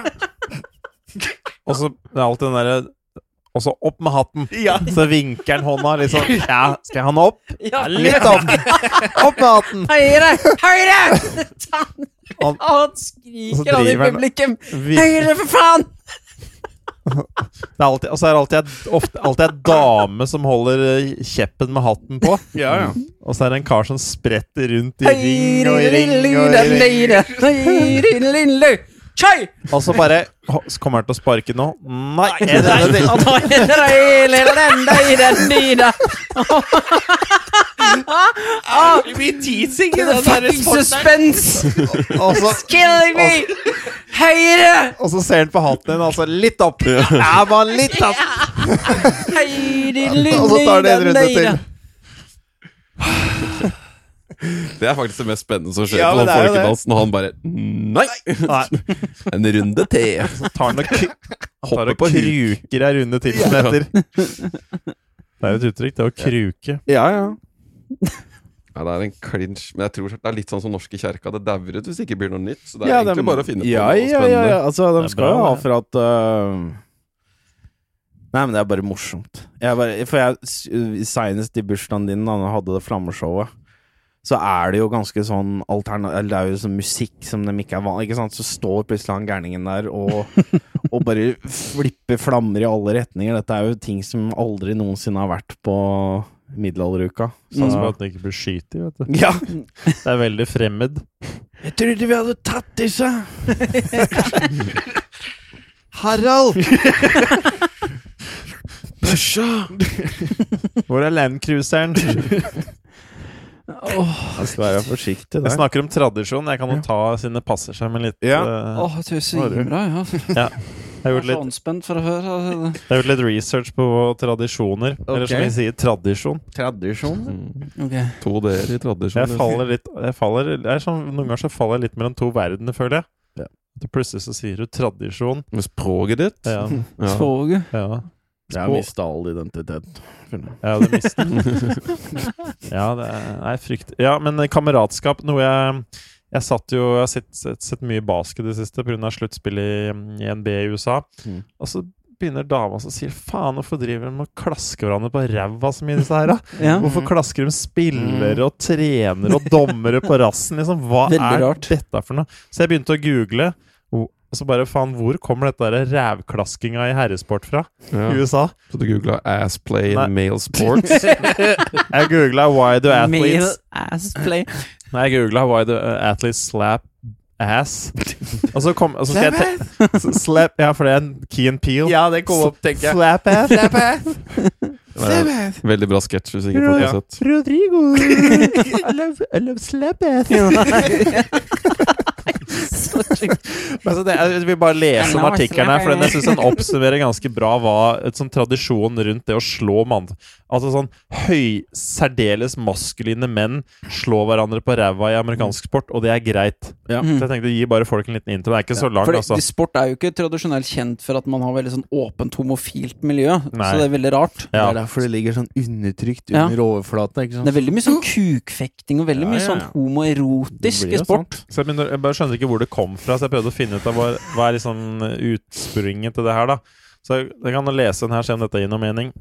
Og så det er alltid den derre Og så opp med hatten. Ja. Så vinker han hånda sånn Ja, skal jeg ha den opp? Ja, Litt opp! Opp med hatten! Høyre! Høyre! Ta den. Han- Han skriker han i publikum. Høyre, for faen! Det er alltid, og så er alltid, ofte, alltid en dame som holder eh, kjeppen med hatten på. Ja, ja. Og så er det en kar som spretter rundt i ring og i ring og i ring. Og så bare «Å, så Kommer han til å sparke nå? Nei! Ah, teasing i the den fucking sporten. suspense! Og så, Killing me! Høyre! og så ser han på hatten din, altså litt opp. Ja, bare litt opp. Høyre, Og så tar det en runde til. Det er faktisk det mest spennende som skjer Ja, på men den det er jo det. folkedansen, og han bare Nei! Nei, En runde til. så tar han og, tar Hopper og på huk. kruker ei runde til, som det heter. Det er et uttrykk, det å kruke. Ja, ja. Ja, det er en clinch, men jeg tror det er litt sånn som Norske kjerka. Det dauer ut hvis det ikke blir noe nytt. Så det er ja, egentlig de, bare å finne på ja, noe ja, ja, spennende. ja. Altså, de skal jo ha for at uh... Nei, men det er bare morsomt. Jeg bare, for jeg Seinest i bursdagen din, da du hadde det flammeshowet, så er det jo ganske sånn alternativ Det er jo sånn musikk som de ikke er vant Ikke sant? Så står plutselig han gærningen der og, og bare flipper flammer i alle retninger. Dette er jo ting som aldri noensinne har vært på middelalderuka. Sånn som at den ikke blir skutt i, vet du. ja. Det er veldig fremmed. Jeg trodde vi hadde tatt disse! Harald! Børsa! Hvor er landcruiseren? Jeg skal være forsiktig Jeg snakker om tradisjon. Jeg kan jo ta siden det passer seg med litt Ja. Uh, oh, ja. Jeg tror Jeg gjort er så litt, anspent for å høre. jeg har gjort litt research på tradisjoner. Eller som vi sier, tradisjon. Tradisjon. Mm. Okay. To d-er i tradisjon. Jeg faller litt jeg faller, jeg er sånn, Noen ganger så faller jeg litt mellom to verdener, føler jeg. Ja. Plutselig så sier du tradisjon. Med språket ditt? Ja. Ja. Språket? ja. Jeg har mista all identitet. Ja, det mister Ja, det er frykt. Ja, men kameratskap Noe jeg Jeg satt jo Jeg har sett, sett, sett mye basket i det siste pga. sluttspillet i, i NBA i USA. Mm. Og så begynner dama som sier Faen, hvorfor driver de å klaske hverandre på ræva så mye, disse her, da? Ja. Hvorfor klasker de spillere og trenere og dommere på rassen? Liksom, hva Veldig er rart. dette for noe? Så jeg begynte å google. Og så bare faen, hvor kommer dette der rævklaskinga i herresport fra? Ja. I USA? Så du googla 'assplay in male sports'? Jeg googla 'why do Male athletes' ass play. Nei, jeg googla 'why do uh, athletes slap ass'. Og så kom og så skal jeg Slap Ja, for det er en Key and Peel. Ja, det kom opp, tenker jeg. Slap ass. Det var en Veldig bra sketsj, hvis ikke folk har Ja. sett. Rodrigo. I love, I love slap ass. Men så det, jeg vil bare lese om artikkelen her, for den jeg synes den oppsummerer ganske bra hva et sånn tradisjon rundt det å slå mann Altså sånn høy, særdeles maskuline menn slå hverandre på ræva i amerikansk sport, og det er greit. Ja. Så jeg tenkte å gi bare folk en liten intro. Det er ikke så langt, Fordi altså. Sport er jo ikke tradisjonelt kjent for at man har veldig sånn åpent homofilt miljø. Nei. Så det er veldig rart. Det er derfor det ligger sånn undertrykt Ja. under overflaten. ikke Det er veldig mye sånn kukfekting og veldig Ja, mye ja, sånn ja. homoerotisk i sport. Så jeg, begynner, jeg bare skjønner ikke hvor det kom fra, så jeg prøvde å finne ut av hva, hva er liksom utspringet til det her, da. Så jeg kan lese den her, se om dette gir noe mening.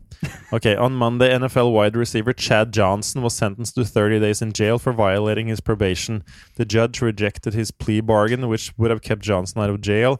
Ok, On Monday, NFL wide receiver Chad Johnson was sentenced to 30 days in jail for violating his probation. The judge rejected his plea bargain, which would have kept Johnson out of jail,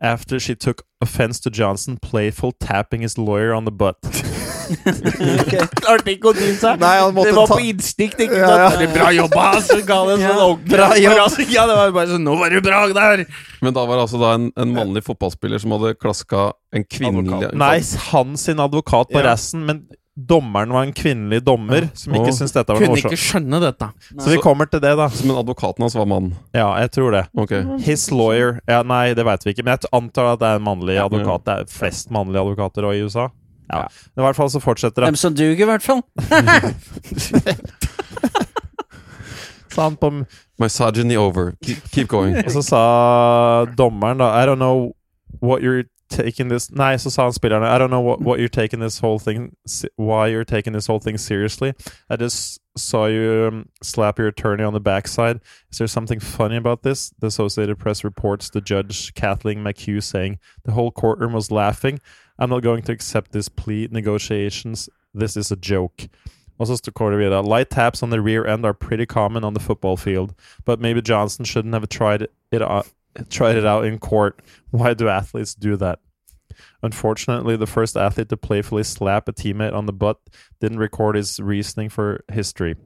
after she took offense to Johnson playful tapping his lawyer on the butt. Klarte ikke å dy seg! Nei, han måtte det var ta- på instinkt, ikke Ja, sant? ja. Det er Bra jobba! Så ga det en sånn ordentlig Bra Ja, det var bare sånn Nå var det bra der! Men da var det altså da en, en mannlig fotballspiller som hadde klaska en kvinnelig Nei, han sin advokat på Ja. rassen, men dommeren var en kvinnelig dommer som ikke syntes dette var Kunne ikke skjønne dette. Så vi kommer til det, da. Men advokaten hans var mann. Ja, jeg tror det. Okay. His lawyer ja, Nei, det veit vi ikke, men jeg antar at det er en mannlig Ja. advokat. Det er flest mannlige advokater i USA. Ja. Men I hvert fall så fortsetter det. Dem som duger, i hvert fall. Sa han på Misogyny over. Keep, keep going. Og så sa dommeren, da I don't know what you're taking this Nei, så sa han spillerne I don't know what, what you're taking this whole thing Why you're taking this whole thing seriously. I just saw you um, slap your attorney on the backside. Is there something funny about this? The Associated Press reports the judge Kathleen McHugh saying the whole courtroom was laughing. I'm not going to accept this plea negotiations. This is a joke. Står det videre Light taps on the rear end are pretty common on the football field, but maybe Johnson shouldn't have tried it out, tried it out in court. Why do athletes do that? Unfortunately, the first athlete to playfully slap a teammate on the butt didn't record his reasoning for history.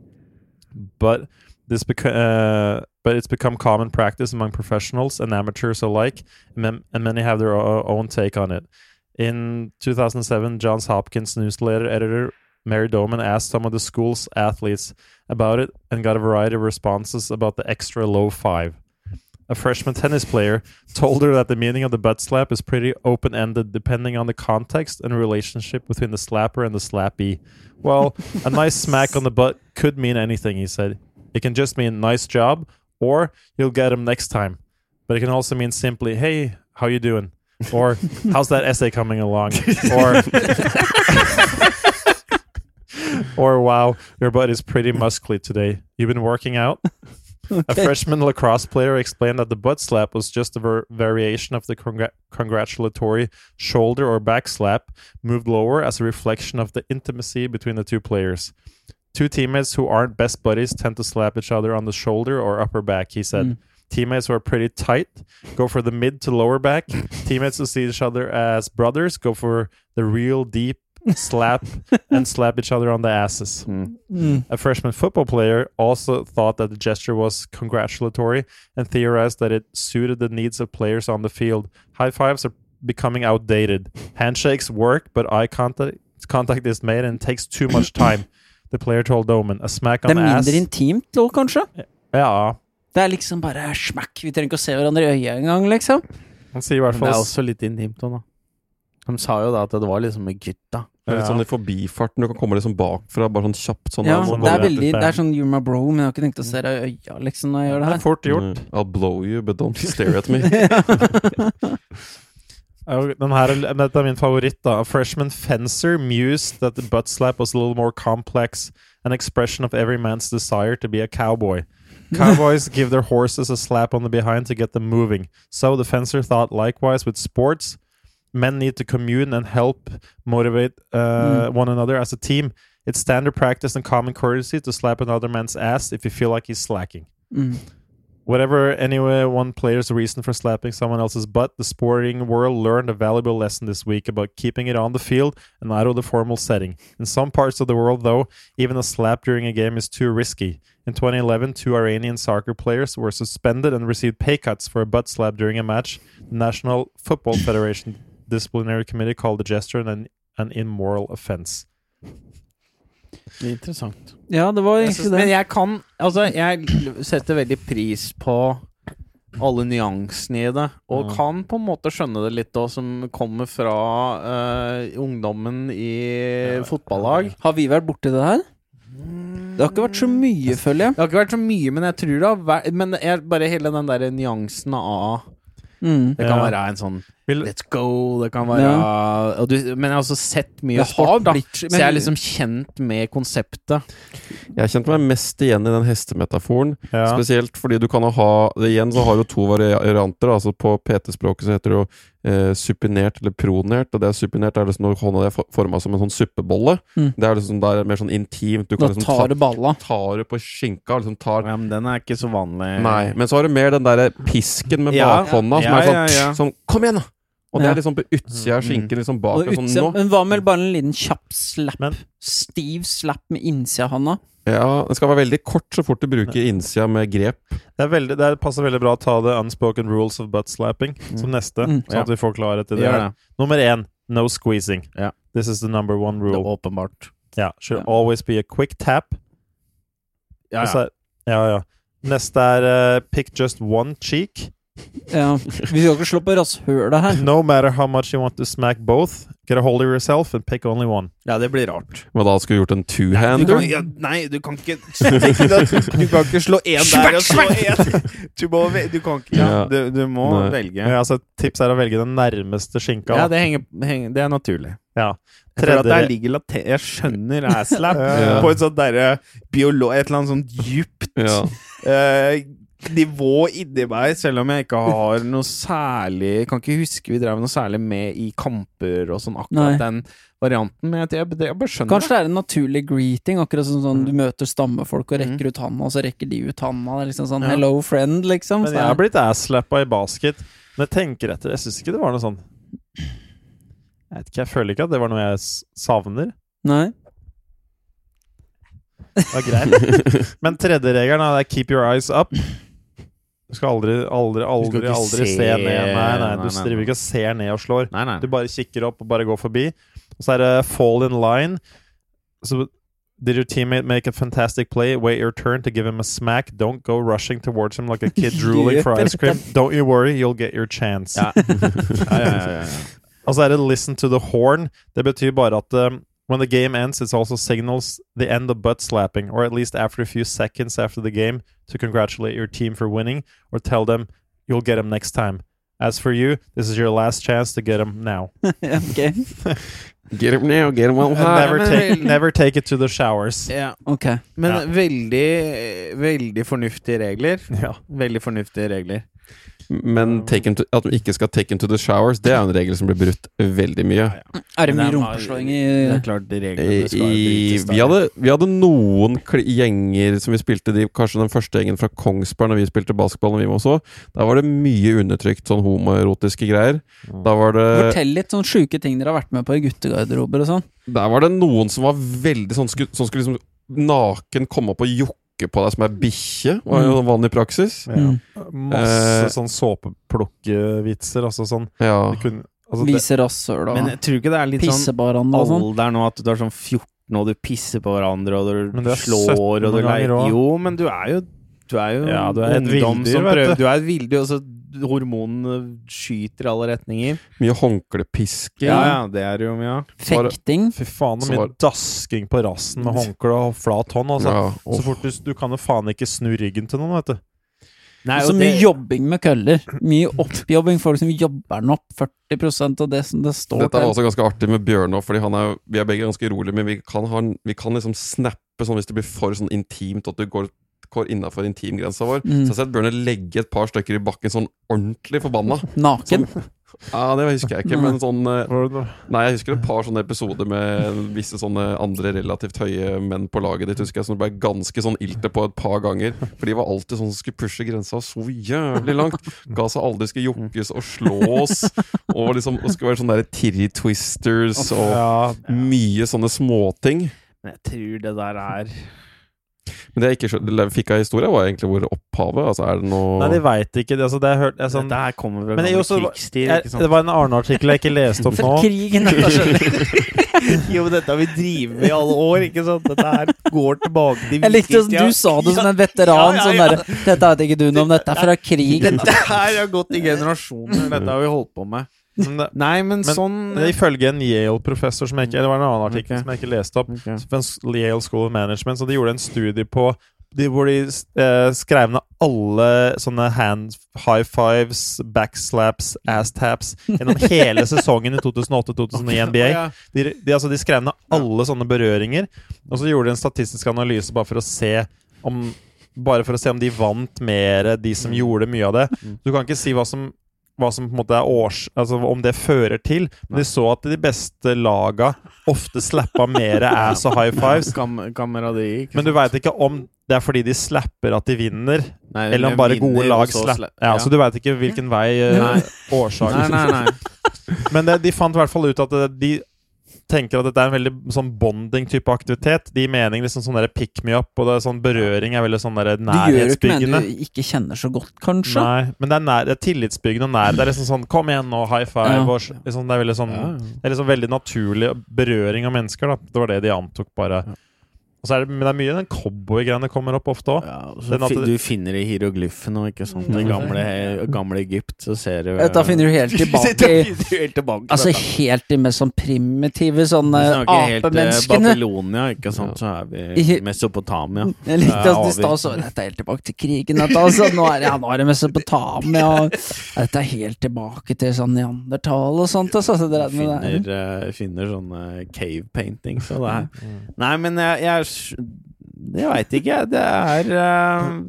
But this beca- uh, but it's become common practice among professionals and amateurs alike, and, many have their own take on it. In 2007, Johns Hopkins newsletter editor Mary Doman asked some of the school's athletes about it and got a variety of responses about the extra low five. A freshman tennis player told her that the meaning of the butt slap is pretty open ended depending on the context and relationship between the slapper and the slappy. Well, a nice smack on the butt could mean anything, he said. It can just mean nice job or you'll get him next time. But it can also mean simply, hey, how you doing? Or how's that essay coming along? Or or wow, your butt is pretty muscly today. You've been working out? A freshman lacrosse player explained that the butt slap was just a ver- variation of the congra- congratulatory shoulder or back slap, moved lower as a reflection of the intimacy between the two players. Two teammates who aren't best buddies tend to slap each other on the shoulder or upper back, he said. Mm. Teammates who are pretty tight go for the mid to lower back. Teammates who see each other as brothers go for the real deep slap and slap each other on the asses. Mm. A freshman football player also thought that the gesture was congratulatory and theorized that it suited the needs of players on the field. High fives are becoming outdated. Handshakes work, but eye contact contact is made and takes too much time. The player told Doman. A smack on er the ass. mindre intimt nå, kanskje? Ja, Det er liksom bare smakk. Vi trenger ikke å se hverandre i øyet engang, liksom. han sier i hvert fall det er også litt intimt òg, da. De sa jo da at det var liksom med gutta. Det er litt sånn i forbifarten. Du kan komme liksom bakfra, bare sånn kjapt sånn Ja, der, sånn det er veldig Det er sånn you're my bro, men jeg har ikke tenkt å se deg i øya, liksom, når jeg gjør det Det er fort gjort. Mm, I'll blow you, but don't stare at me. Den her, er- dette er min favoritt. da A freshman fencer mused that the butt slap was a little more complex, an expression of every man's desire to be a cowboy. Cowboys give their horses a slap on the behind to get them moving. So the fencer thought likewise with sports. Men need to commune and help motivate uh, one another as a team. It's standard practice and common courtesy to slap another man's ass if you feel like he's slacking. Mm. Whatever anyway one player's reason for slapping someone else's butt, the sporting world learned a valuable lesson this week about keeping it on the field and out of the formal setting. In some parts of the world, though, even a slap during a game is too risky. In 2011, two Iranian soccer players were suspended and received pay cuts for a butt slap during a match. The National Football Federation Disciplinary Committee called the gesture an, an immoral offense. Det er interessant. Ja, det var egentlig det. men jeg kan Altså, jeg setter veldig pris på alle nyansene i det, og Mm. kan på en måte skjønne det litt òg, som kommer fra uh, ungdommen i fotballag. Har vi vært borti det her? Det har ikke vært så mye, føler jeg. Det har ikke vært så mye, men jeg tror det har vært Men jeg, bare hele den der nyansen av Mm. Det kan Ja. være en sånn Let's go, det kan være og du, Men jeg har også sett mye har sport, da. blitt Så jeg er liksom kjent med konseptet. Jeg kjente meg mest igjen i den hestemetaforen. ja. Spesielt fordi du kan ha Igjen så har du to varianter. Altså På PT-språket så heter det jo eh, supinert eller pronert. Og det er supinert er liksom når hånda di er forma som en sånn suppebolle. Mm. Det er liksom der er mer sånn intimt. Du Da kan liksom tar ta, du balla. tar du på skinka. Liksom tar Ja, men den er ikke så vanlig. Nei. Men så har du mer den derre pisken med Ja. bakhånda, som Ja, er sånn, sånn Kom igjen, da! Og det Ja. er liksom på utsida av skinken, liksom bak. Og sånn, nå. men hva med bare en liten kjapp slap? Men- Stiv slap med innsida av handa? Ja, Den skal være veldig kort så fort du bruker innsida med grep. Det, er veldig, det passer veldig bra å ta the unspoken rules of butt slapping som neste, Mm. sånn Ja. at vi får klarhet i det. Ja. Nummer én, no squeezing. Ja. This is the number one Det er rule. åpenbart. Ja, should Ja. always be a quick tap. Ja, ja. er- ja, ja. Neste er uh, pick just one cheek. Ja. Vi skal ikke slå på rasshølet her. No matter how much you want to smack both, get a hold of yourself and pick only one. ja, det blir rart. Men da skulle du gjort en two-hander. kan, ja, nei, du kan ikke Du kan ikke slå én der og slå én! Du, må du kan ikke ja, du, du må Nei. velge. Ja, altså, tips er å velge den nærmeste skinka. Ja, det, henger, henger, det er naturlig. Ja. Jeg Tredje- late Jeg skjønner asslap Ja. på et sånt derre biolo... Et eller annet sånt djupt Ja. eh, nivå inni meg, selv om jeg ikke har noe særlig Kan ikke huske vi drev noe særlig med i kamper og sånn, Nei. akkurat den varianten. Men jeg, jeg, jeg bare skjønner Kanskje det er en naturlig greeting, akkurat som sånn du Mm. møter stammefolk og rekker ut handa, og så rekker de ut handa. Liksom sånn Ja. hello friend, liksom. Men jeg har blitt asslappa i basket. Men jeg tenker etter, jeg syns ikke det var noe sånn Jeg vet ikke, jeg føler ikke at det var noe jeg savner. er- Nei. Det var greit. Men tredje regelen er keep your eyes up. Du skal aldri, aldri, aldri, ikke aldri se, se- ned. Nei, nei, nei, du nei, driver nei. ikke og ser ned og slår. Du bare kikker opp og bare går forbi. Og så er det fall in line. Så Did your teammate make a fantastic play? Wait your turn to give him a smack. Don't go rushing towards him like a kid drooling for ice cream. Don't you worry, you'll get your chance. Ja. Ja, ja, ja, ja, ja. Og så er det listen to the horn. Det betyr bare at um, when the game ends, it also signals the end of butt slapping, or at least after a few seconds after the game, to congratulate your team for winning, or tell them you'll get them next time. As for you, this is your last chance to get them now. ok. Get them now, get them while hot. never, men take, never take it to the showers. ja. Ok. Men Ja. veldig, veldig fornuftige regler. Ja. Veldig fornuftige regler. Men take him to, at de ikke skal take him to the showers, det er jo en regel som blir brutt veldig mye. Er det mye rumpeslåing i Det er klart, de reglene skal I, brytes. vi, hadde, vi hadde noen gjenger som vi spilte de, Kanskje den første gjengen fra Kongsberg Når vi spilte basketball når vi også Da var det mye undertrykt sånn homoerotiske greier Da var det Fortell litt sånne sjuke ting dere har vært med på i guttegarderober og sånn. Der var det noen som var veldig sånn Som skulle, skulle liksom naken komme opp og jokke på deg som er bikkje Var jo vanlig praksis Ja. Mm. Masse Eh. sånn såpeplukkevitser. Altså sånn Ja kunne, altså Vise rasshøl Men og litt sånn pissebaranda og sånn. alder nå at du er sånn 14 og du pisser på hverandre, og du du slår, og du leier. Jo, men du er jo Du er jo Ja, du er et ungdom villdyr, som prøver du. Du er et villdyr, og så hormonene skyter i alle retninger. Mye håndklepisking. Ja, ja, det er det jo mye av. Fekting. Fy faen, så mye var- dasking på rassen med håndkle og flat hånd. Altså. Ja, Så fort du, du kan jo faen ikke snu ryggen til noen, vet du. Nei, Så mye det- jobbing med køller. Mye oppjobbing. Folk som jobber den opp 40% av det som det står Dette er også ganske artig med Bjørn òg, fordi er, vi er begge ganske rolige, men vi kan, ha, vi kan liksom snappe sånn hvis det blir for sånn intimt, at du går, går innafor intimgrensa vår. Mm. Så jeg har sett Bjørn legge et par stykker i bakken sånn ordentlig forbanna. Naken. Ja, det husker jeg ikke, men sånn eh, Nei, jeg husker et par sånne episoder med visse sånne andre relativt høye menn på laget ditt, husker jeg, som ble ganske sånn ilte på et par ganger. For de var alltid sånn som skulle pushe grensa så jævlig langt. Ga seg aldri, skulle jokkes og slås. Og liksom og skulle være sånne der tirry twisters og mye sånne småting. Men jeg tror det der er Men det jeg ikke fikk av historie, var egentlig hvor opphavet Altså, er det noe Nei, de veit ikke. Altså, det hørt det sånn, her kommer er gamle også- krigstid, jeg. Det var en Arne-artikkel jeg ikke leste opp nå. For krigen, Jo, men dette har vi drevet med i alle år, ikke sant? Dette her går tilbake til Jeg likte hvordan du sa det som en veteran. Ja, ja, Sånn ja. derre Dette vet ikke du noe om, dette er fra krigen. Dette her har gått i generasjoner. Dette har vi holdt på med. Men det, Nei, men, Men sånn det ifølge en Yale-professor som jeg ikke Eller det var en annen artikkel Ok. som jeg ikke leste opp. Okay. Yale School of Management. Så de gjorde en studie på de, hvor de eh, skrev ned alle sånne hand high fives, backslaps, ass taps gjennom hele sesongen i 2008-2009 i NBA. De, de, altså, de skrev ned alle sånne berøringer, og så gjorde de en statistisk analyse bare for å se om bare for å se om de vant mer, de som gjorde mye av det. Du kan ikke si hva som hva som på en måte er års... Altså om det fører til. Men de så at de beste laga ofte slappa mer ass og high fives. Kam. Men du veit ikke om det er fordi de slapper at de vinner, Nei, eller om bare gode lag slapper. sla- Ja, Så du veit ikke hvilken vei uh, årsaken Nei, nei, nei. Men det, de fant i hvert fall ut at de tenker at dette er en veldig sånn bonding-type aktivitet. De mener liksom sånn der pick me up, og det er sånn berøring er veldig sånn der Du gjør ikke med en du ikke kjenner så godt, kanskje. Nei, men det er, nær, det er tillitsbyggende og nær. Det er liksom sånn 'kom igjen nå, high five'. Ja. Og, liksom, det er veldig sånn Ja, Det er liksom veldig naturlig berøring av mennesker. da Det var det de antok, bare. Er det, men det er mye den cowboygreiene kommer opp ofte òg. Ja, det- du finner det i hieroglyfene og ikke sånt. I gamle, gamle Egypt, så ser du Da finner du helt tilbake i helt tilbake Altså helt de mest sånn primitive sånne helt eh, apemenneskene. Babylonia, ikke sant. Så er vi I- Mesopotamia. Jeg likte at de vi- så Dette er helt tilbake til krigen. Dette, altså. nå, er, ja, nå er det Mesopotamia. Og, dette er helt tilbake til sånn neandertal og sånt. Altså, så det er det. Finner, eh, finner sånne cave paintings og det her. Nei, men jeg, jeg Jeg veit ikke, jeg. Det er uh,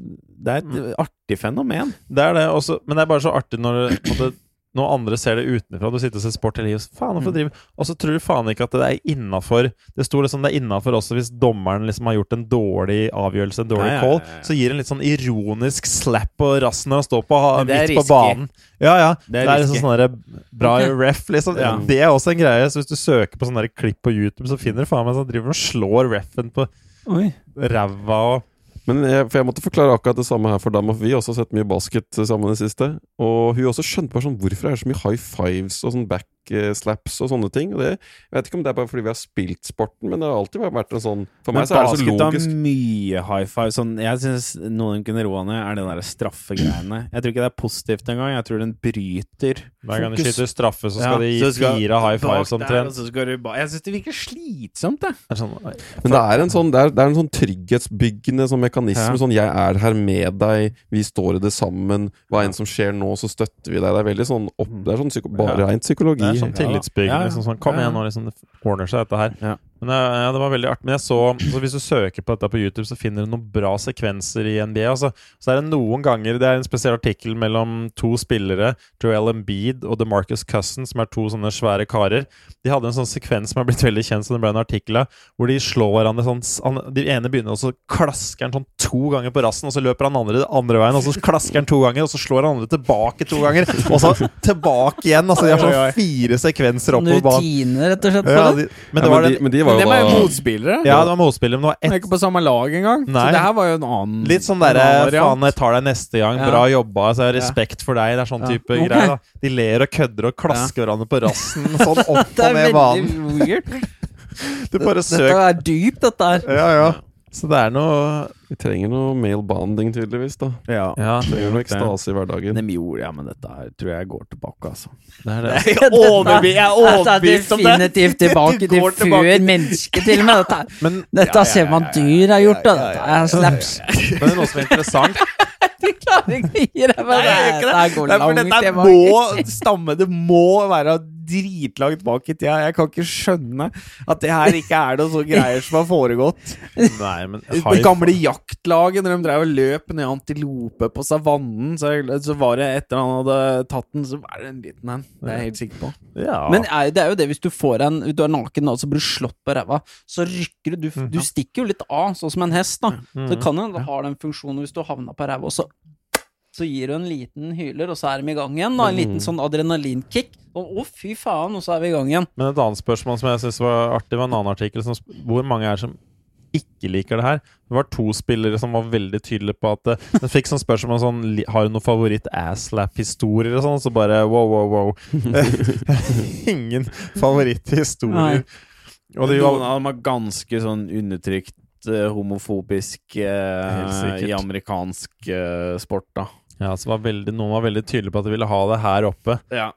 Det er et artig fenomen. Det er det også, men det er bare så artig når, du det, når andre ser det utenfra. Du sitter og ser sport hele livet, faen hvorfor driver Og så tror du faen ikke at det er innafor Det sto liksom det er innafor også hvis dommeren liksom har gjort en dårlig avgjørelse, en dårlig Ja, ja, ja, call, Så gir en litt sånn ironisk slap på rassen når han står på, er midt på banen. Ja, ja. Det Det er er, liksom sånn derre bra ref, liksom. Det er også en greie. Så hvis du søker på sånne der klipp på YouTube, så finner du faen meg sånn driver og slår refen på ræva og Men jeg, for jeg måtte forklare akkurat det samme her for dem, og vi har også sett mye basket sammen i det siste. Og hun også skjønte bare sånn hvorfor er det så mye high fives og sånn backslaps og sånne ting. Og det, jeg vet ikke om det er bare fordi vi har spilt sporten, men det har alltid vært en sånn For meg så er det så basket har mye high five. Sånn, jeg syns noe de kunne roa ned, er det der straffegreiene. Jeg tror ikke det er positivt engang. Jeg tror den bryter Hver gang du skyter straffe, så skal Ja, de gi skal- fire high fives omtrent. Jeg syns det virker slitsomt. Det er sånn, Men det er en sånn, det er, det er en sånn trygghetsbyggende sånn mekanisme. Ja. Sånn 'jeg er her med deg, vi står i det sammen', hva enn som skjer nå, så støtter vi deg. Det er veldig sånn opp, Det er sånn psyko, bare Ja. rent psykologi. Sånn Ja tillitsbyggende. Ja, ja. Liksom sånn, Kom Ja, ja. igjen nå, liksom, det ordner seg, dette her. Men eh, ja, Det var veldig artig. Men jeg så, så hvis du søker på dette på YouTube, så finner du noen bra sekvenser i NBA. Altså. Så er det noen ganger Det er en spesiell artikkel mellom to spillere, Joel Embiid og DeMarcus Cousins, som er to sånne svære karer. De hadde en sånn sekvens som er blitt veldig kjent, som det ble en artikkel av, hvor de slår hverandre sånn han, De ene begynner, og så klasker han sånn to ganger på rassen, og så løper han andre andre veien, og så klasker han to ganger, og så slår han andre tilbake to ganger, og så tilbake igjen. Altså, de har sånn fire sekvenser oppover banen. rutine, rett og slett. Ja, de, men det var men, den de, men de var jo det var jo motspillere. Ja, det var motspillere, men det var De er ett ikke på samme lag engang. Så det her var jo en annen Litt sånn derre Faen, jeg tar deg neste gang. Ja. Bra jobba. Altså, respekt for deg. Det er sånn Ja. type okay. greier. da De ler og kødder og klasker hverandre på rassen sånn opp Det og er ned banen. veldig weird. Du bare Dette er dypt, dette her. Ja, ja. Så det er noe Vi trenger noe male bonding, tydeligvis. da Ja. Ja, Vi trenger noe ekstase i hverdagen. De gjorde ja, men dette her tror jeg går tilbake, altså. det er det. Jeg er overbevist, jeg er overbevist om det! definitivt tilbake Det til går før mennesket, til og med. Dette. Men, dette Ja, ja, ser man dyr har gjort, ja, Dette er slaps. men det er noe som er interessant. De klarer ikke å gi deg med Nei, jeg gjør ikke dette går Nei, for langt dette tilbake. må stamme Det må være dritlangt bak i tida. Jeg kan ikke skjønne at det her ikke er noen sånne greier som har foregått. Nei, men Det gamle jaktlaget, når de drev og løp ned antilope på savannen, så, så var det etter han hadde tatt den, så var det en liten en. Det er jeg helt sikker på. Ja. Men er, det er jo det, hvis du får en Du er naken og så blir du slått på ræva, så rykker du Du, du stikker jo litt av, sånn som en hest, da. Så det kan jo ha den funksjonen hvis du havna på ræva, og så så gir du en liten hyler, og så er de i gang igjen. da En liten sånn adrenalinkick. Og å, fy faen, og så er vi i gang igjen. Men et annet spørsmål som jeg synes var artig, var en annen artikkel. Som, hvor mange er det som ikke liker det her? Det var to spillere som var veldig tydelige på at eh, De fikk sånn spørsmål sånn Har du noen favoritt-asslap-historier og sånn? Så bare wow, wow, wow. Ingen favoritthistorier. Og det Noen var av dem er ganske sånn undertrykt, eh, homofobisk eh, i amerikansk eh, sport, da. Ja, så var veldig, noen var veldig tydelige på at de ville ha det her oppe. Ja.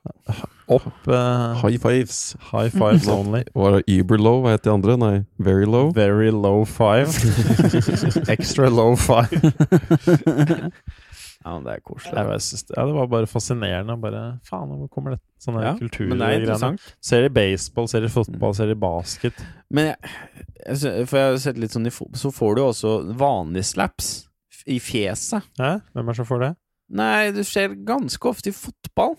Opp uh, High fives. High fives only. Var det Uber low? Hva het de andre? Nei, Very low? Very low five. Extra low five. ja, men det er koselig. Jeg jeg synes, ja, det var bare fascinerende. Bare, faen, hvor kommer det sånne Ja, er interessant. Ser de baseball, ser de fotball, ser de basket. Men jeg, jeg, for jeg har sett litt sånn i fotball, så får du også vanlige slaps i fjeset. Ja, Hvem er det som får det? Nei, det skjer ganske ofte i fotball.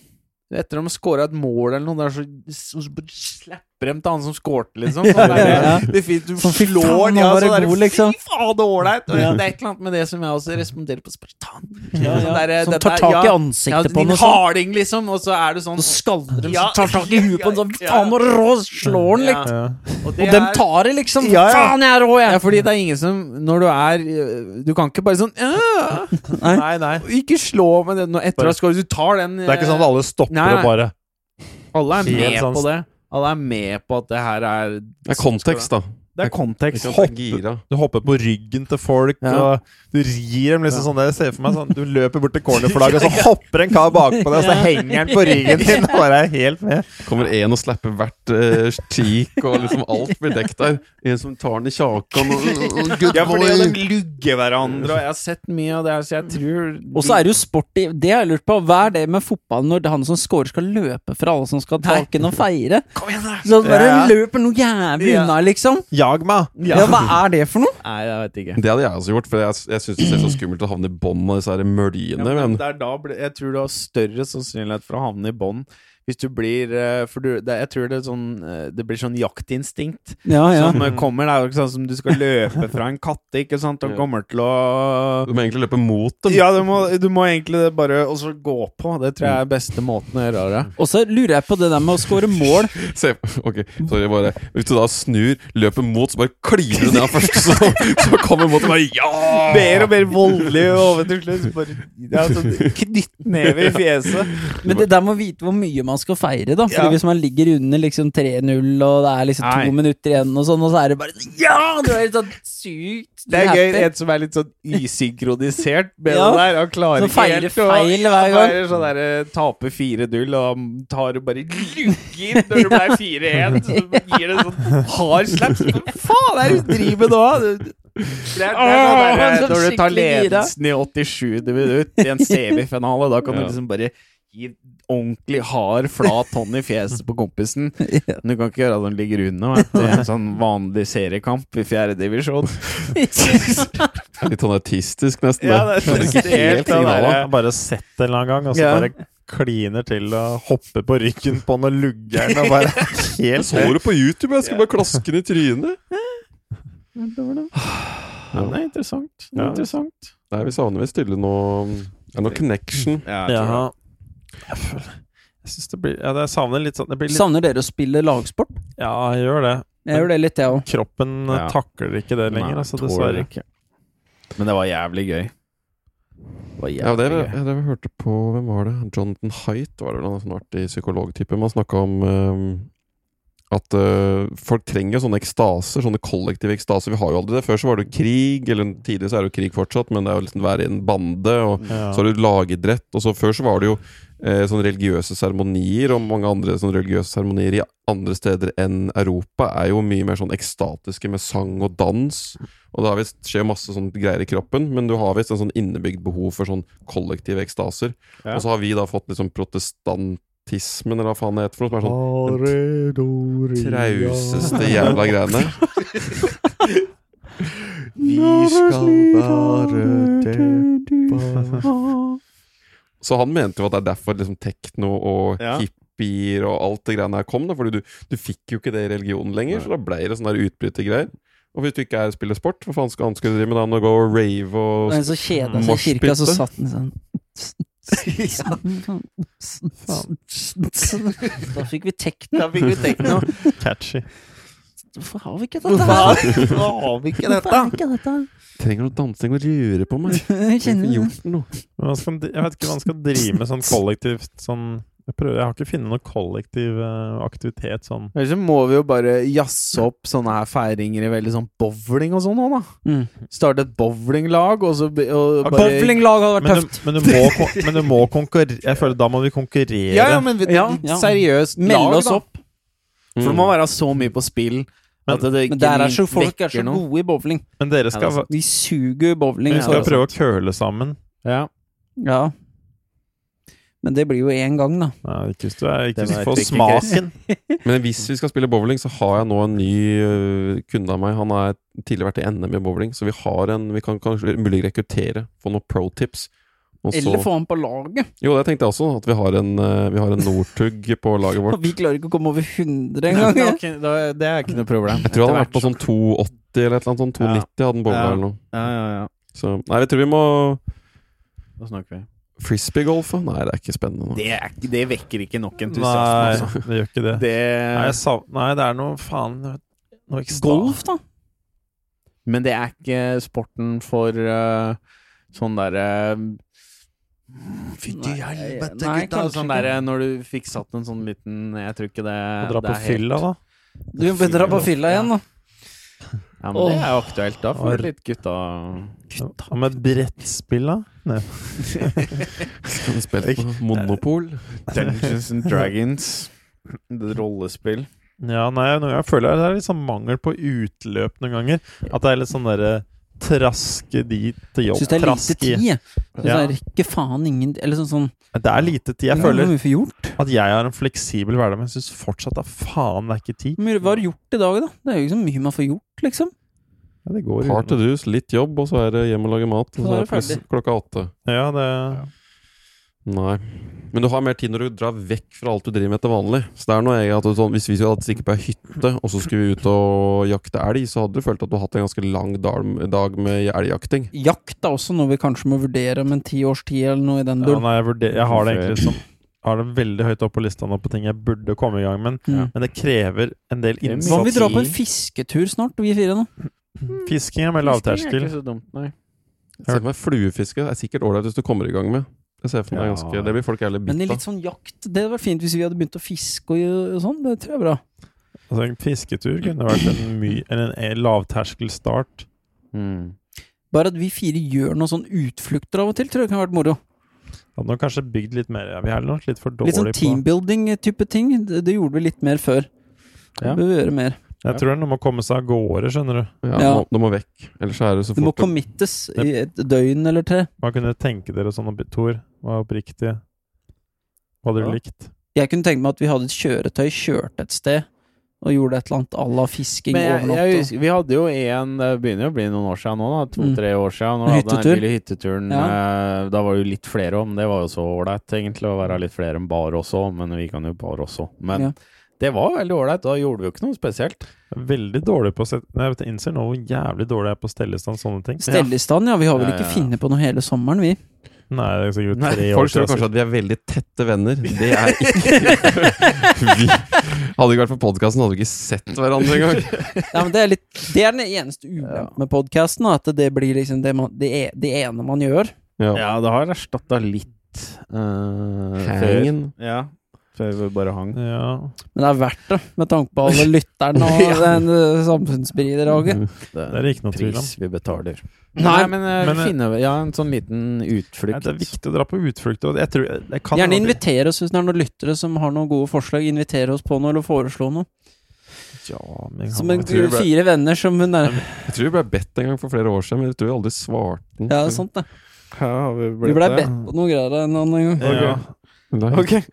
Etter at de har skåra et mål eller noe, der så, så bare slapper av han som skårte, liksom. Sånn Ja, ja. Det er fint, du Sånn, slår den, ja, det så der, god, liksom. Fy faen, det er ålreit! Det er et eller annet med det som jeg også responderer på. Så den. Ja, Sånn ja. der, Som tar tak i ansiktet på din den sånn. harding, liksom, og så er du sånn Så skaldrer de, Ja. så tar tak i huet på den sånn Faen, og rå slår den, liksom. Ja. Og, det dem tar det, liksom. Faen, jeg er rå, Ja, jeg! fordi det er ingen som Når du er Du kan ikke bare sånn «Ja, Nei, nei. Ikke slå med det når etter Bare- at skåret. Du tar den Det er ikke sånn at alle stopper og bare Alle er med sånn- på det. Alle er med på at det her er Det er kontekst, da. Det er kontekst. Gira. Du hopper på ryggen til folk, Ja. og du rir dem liksom sånn Jeg ser for meg sånn Du løper bort til cornerflagget, og så hopper en kar bakpå deg, og så henger han på ryggen din og bare er helt med. Kommer en og slapper hvert uh, cheek, og liksom alt blir dekt der. En som tar den i kjakan og, og Good Ja, fordi de lugger hverandre, og jeg har sett mye av det her, så jeg tror Og så er det jo sport Det har jeg lurt på. Hva er det med fotball når han som scorer, skal løpe fra alle som skal ta og feire? Kom igjen, da! Så bare Ja, ja. løper noe jævlig unna, liksom. Jag meg! Ja, hva er det for noe? Nei, jeg vet ikke. Det hadde jeg også gjort, for jeg, jeg syns det ser så skummelt å havne i bånn av disse her Ja, men men det er da, jeg tror du har større sannsynlighet for å havne i bånn hvis du blir eh, For du, det, jeg tror det er sånn eh, Det blir sånn jaktinstinkt Ja, ja. som eh, kommer. Det er jo ikke sånn som du skal løpe fra en katte, ikke sant? Og kommer til å du må egentlig løpe mot dem. Ja, du må, du må egentlig bare også gå på. Det tror jeg er beste måten å gjøre det. Og så lurer jeg på det der med å score mål. Se, ok, sorry, bare Hvis du da snur, løper mot, så bare kliner du ned han først, så, så kommer mot og bare Ja! Mer og mer voldelig og til slutt bare ja, sånn knyttneve i fjeset. Men det der med å vite hvor mye man skal feire, da. Fordi Ja. hvis man ligger under liksom 3-0, og det er liksom to minutter igjen, og sånn, og så er det bare sånn, Ja! Du er litt sånn sykt Det er gøy. En som er litt sånn usynkronisert med Ja. det der. Han klarer ikke helt å- feil hver gang. feirer sånn der, taper 4-0 og han tar og bare lugger når det ble 4-1. Så gir det sånn hard slaps. Hva faen er det du driver med nå? Det det er, det er sånn Åh, der, når du tar ledelsen i 87. minutt i en semifinale, da kan Ja. du liksom bare gi ordentlig hard, flat hånd i fjeset på kompisen. Men du kan ikke gjøre at han ligger unna. Det er en sånn vanlig seriekamp i fjerde divisjon. Litt sånn autistisk, nesten. Ja, det. det er ikke helt der- bare sett det en eller annen gang, og så Ja. bare kliner til og hopper på ryggen på han og lugger han og bare helt Så du på YouTube? Jeg skal bare klaske den i trynet. Ja, det er interessant. Det er Ja. interessant. Nei, vi savner visst stille noe Det er noe connection. Ja, jeg Ja. Føler Jeg synes det blir Ja, Jeg savner litt sånn Det blir litt Savner dere å spille lagsport? Ja, jeg gjør det. Jeg gjør det litt, jeg òg. Kroppen Ja. takler ikke det lenger, Nei, altså, dessverre. ikke. Men det var jævlig gøy. Det var Ja, jævlig det, gøy. ja, det vi hørte på Hvem var det? Jonathan Haidt var det vel? Han sånn artig psykologtype. Man snakka om um, at uh, folk trenger sånne ekstaser, sånne kollektive ekstaser. Vi har jo aldri det. Før så var det krig, eller tidligere så er det jo krig fortsatt, men det er jo liksom være i en bande, og Ja. så har du lagidrett, og så før så var det jo eh, sånne religiøse seremonier, og mange andre sånne religiøse seremonier i andre steder enn Europa er jo mye mer sånn ekstatiske med sang og dans. Og det har visst skjer masse sånne greier i kroppen, men du har visst en sånn innebygd behov for sånn kollektive ekstaser. Ja. Og så har vi da fått liksom protestantismen, eller hva faen det heter for noe, som er sånn den trauseste jævla greiene. Vi skal være deppa Så han mente jo at det er derfor liksom tekno og Ja. hippier og alt det greiene her kom. da Fordi du, du fikk jo ikke det i religionen lenger, så da ble det sånne utbrytergreier. Og hvis du ikke er spiller sport, hva faen skal han skulle drive med da? Å gå og rave og Og en så kjeda seg i kirka, så satt han sånn Da fikk vi tekno. Da fikk vi tekno. Catchy. Hvorfor har vi ikke dette Hvorfor har vi ikke dette? vi ikke dette? Trenger noe dansing og lure på meg. Jeg kjenner det. jeg vet ikke hva man skal drive med sånn kollektivt sånn Jeg, prøver, jeg har ikke funnet noen kollektiv eh, aktivitet sånn Ellers så må vi jo bare jazze opp sånne her feiringer i veldig sånn bowling og sånn òg, da. Mm. Starte et bowlinglag, og så og bare Bowlinglag hadde vært men du, tøft. men, du må, men du må konkurrere Jeg føler da må vi konkurrere. Ja, ja, men vi- Ja, ja. seriøst Melde oss da. opp. For det må være så mye på spill at det Men der er så folk er så noe. gode i bowling. Men dere skal, ja, De suger bowling. vi skal så- prøve å køle sammen. Ja. Ja. Men det blir jo én gang, da. Nei, ikke hvis du er, ikke hvis får smaken. Men hvis vi skal spille bowling, så har jeg nå en ny uh, kunde av meg. Han har tidligere vært i NM i bowling, så vi har en Vi kan kanskje mulig rekruttere, få noen pro tips. Og så- Eller få han på laget. Jo, det tenkte jeg også. At vi har en, øh, vi har en Northug på laget vårt. Vi klarer ikke å komme over 100 engang. Ja, det er ikke noe problem. Jeg tror han har vært på sånn 280 eller et eller annet sånn 290 hadde han bowla Ja. eller noe. Ja, ja, ja. Så nei, jeg tror vi må Da snakker vi. Frisbeegolf? Nei, det er ikke spennende. Det, er, det vekker ikke nok entusiasme, Nei, altså. det gjør ikke det. Det, Nei, sav, nei, det er noe faen Noe. Golf, da? men det er ikke sporten for uh, sånn derre Fytti Nei, helvete, nei, gutta! Sånn ikke. derre når du fikk satt en sånn liten Jeg tror ikke det Å dra det på fylla, helt- da. Du bør dra på fylla igjen, da. Ja, men det er jo aktuelt. Da får du litt gutta Hva med brettspill, da? Nei. Skal vi spille på Monopol? Dungeons and Dragons. Rollespill. Ja, nei, jeg føler det er litt sånn mangel på utløp noen ganger. At det er litt sånn derre traske dit til jobb. Syns det er lite tid. Ja. Rekker faen ingen Eller sånn sånn Det er lite tid. Jeg Ja, føler vi gjort? at jeg har en fleksibel hverdag, men jeg syns fortsatt at faen, det er ikke tid. Men Hva har du gjort i dag, da? Det er jo ikke så mye man får gjort, liksom. Ja, det går Par to do's, litt jobb, og så er det hjem og lage mat. Og Så så er er det pluss klokka åtte. Ja, det Nei. Men du har mer tid når du drar vekk fra alt du driver med til vanlig. Så det er noe jeg at du, sånn, Hvis vi skulle hatt stikket på ei hytte, og så skulle vi ut og jakte elg, så hadde du følt at du hadde hatt en ganske lang dag, med elgjakting. Jakt er også noe vi kanskje må vurdere om en ti års tid, eller noe i den ja, duren. nei, jeg, vurder, jeg har det egentlig som har det veldig høyt opp på lista nå på ting jeg burde komme i gang med, Mm. men det krever en del innsats. Hva om vi dra drar på en fisketur snart, vi fire nå? Fisking er med Fisking er lavterskel. ikke så dumt, nei. Jeg ser for meg Fluefiske det er sikkert ålreit hvis du kommer i gang med. Jeg ser for meg Ja. ganske, Det blir folk jævlig Men i litt sånn jakt Det hadde vært fint hvis vi hadde begynt å fiske og, og sånn. Det tror jeg er bra. Altså, en fisketur kunne vært en, my, eller en lavterskelstart. Mm. Bare at vi fire gjør noen sånn utflukter av og til, tror jeg kan ha vært moro. Hadde nok kanskje bygd litt mer. Ja, vi er nok litt for Litt sånn teambuilding-type ting. Det, det gjorde vi litt mer før. Ja. Det bør vi gjøre mer. Jeg tror den er noe med å komme seg av gårde, skjønner du. Ja, Ja. Må, De, må vekk. Ellers er det så Det må fort committes i et døgn eller tre. Hva kunne dere tenke dere sånn, Tor? Var oppriktig. Hva hadde du Ja. likt? Jeg kunne tenke meg at vi hadde et kjøretøy, kjørte et sted, og gjorde et eller annet à la fisking Men jeg, over jeg natta. husker, vi hadde jo en Det begynner jo å bli noen år siden nå, da. Mm. To-tre år siden. Når Hyttetur. hadde den lille hytteturen. eh, Da var det jo litt flere om. det var jo så ålreit, egentlig. Å være litt flere enn bar også, men vi kan jo bar også. Men Ja. Det var veldig ålreit. Da gjorde vi jo ikke noe spesielt. Veldig dårlig på å sette Jeg vet, innser nå hvor jævlig dårlig jeg er på stellestand stelle sånne ting. Stellestand, ja. Vi har vel Ja, ikke ja, ja. funnet på noe hele sommeren, vi. Nei, det er sikkert Nei, tre år Folk tror kanskje at vi er veldig tette venner. Det er ikke vi. Hadde ikke vært for podkasten, hadde vi ikke sett hverandre engang. Ja, men det er litt Det er den eneste ulempen med podkasten, at det blir liksom det, man, det, e- det ene man gjør. Ja. Ja, det har erstatta litt uh, Hangen. Ja. Før vi bare hang. Ja. Men det er verdt det, med tanke på alle lytterne og Ja. den uh, samfunnsbidraget. Det Det er det ikke noe tvil om. pris vi betaler. Nei, Nei, men, eh, men, eh, finne Ja, en sånn liten Nei, utflukt. det er viktig å dra på utflukter. og Jeg tror, jeg kan Gjerne invitere oss hvis det er noen lyttere som har noen gode forslag. Invitere oss på noe eller foreslå noe. Ja, men Som en ble- fire venner som hun er Jeg tror vi ble bedt en gang for flere år siden, men jeg tror vi aldri svarte. Ja, det er sant det. Ja, vi Vi ble bedt på noe greier en annen gang. ja. Nei.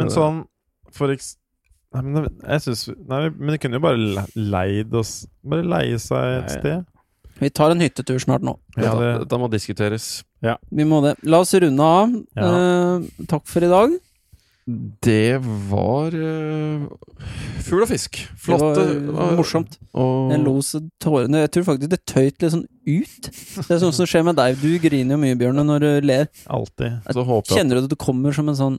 Men sånn for eks... Nei, men det- jeg syns nei, men de kunne jo bare leid oss Bare leie seg et Nei. sted. Vi tar en hyttetur snart nå. Ja, det, dette må diskuteres. Vi må det. La oss runde av. Ja. Eh, takk for i dag. Det var uh, fugl og fisk. Det Flotte. var morsomt. Og, Jeg lo så tårene Jeg tror faktisk det tøyt litt sånn ut. Det er sånt som skjer med deg. Du griner jo mye, Bjørn, når du ler. alltid. så håper jeg Kjenner du at du kommer som en sånn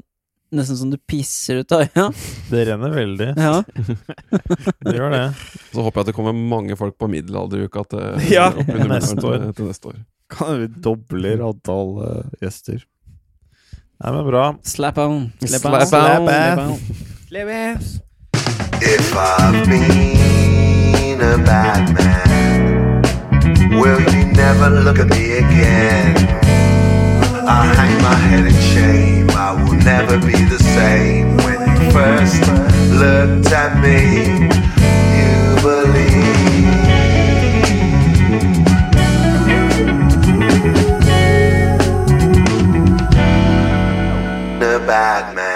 Nesten som du pisser ut av øya? Det renner veldig. Ja. Det gjør det. Så håper jeg at det kommer mange folk på middelalderuka til, Ja, til, til neste år. Kan vi dobler antall uh, gjester? Nei, men bra. Slap on. Slap on. on. Slap on. If I've been a bad man, will you never look at me again? I hang my head in shame. I will never be the same. When you first looked at me, you believed. The bad man.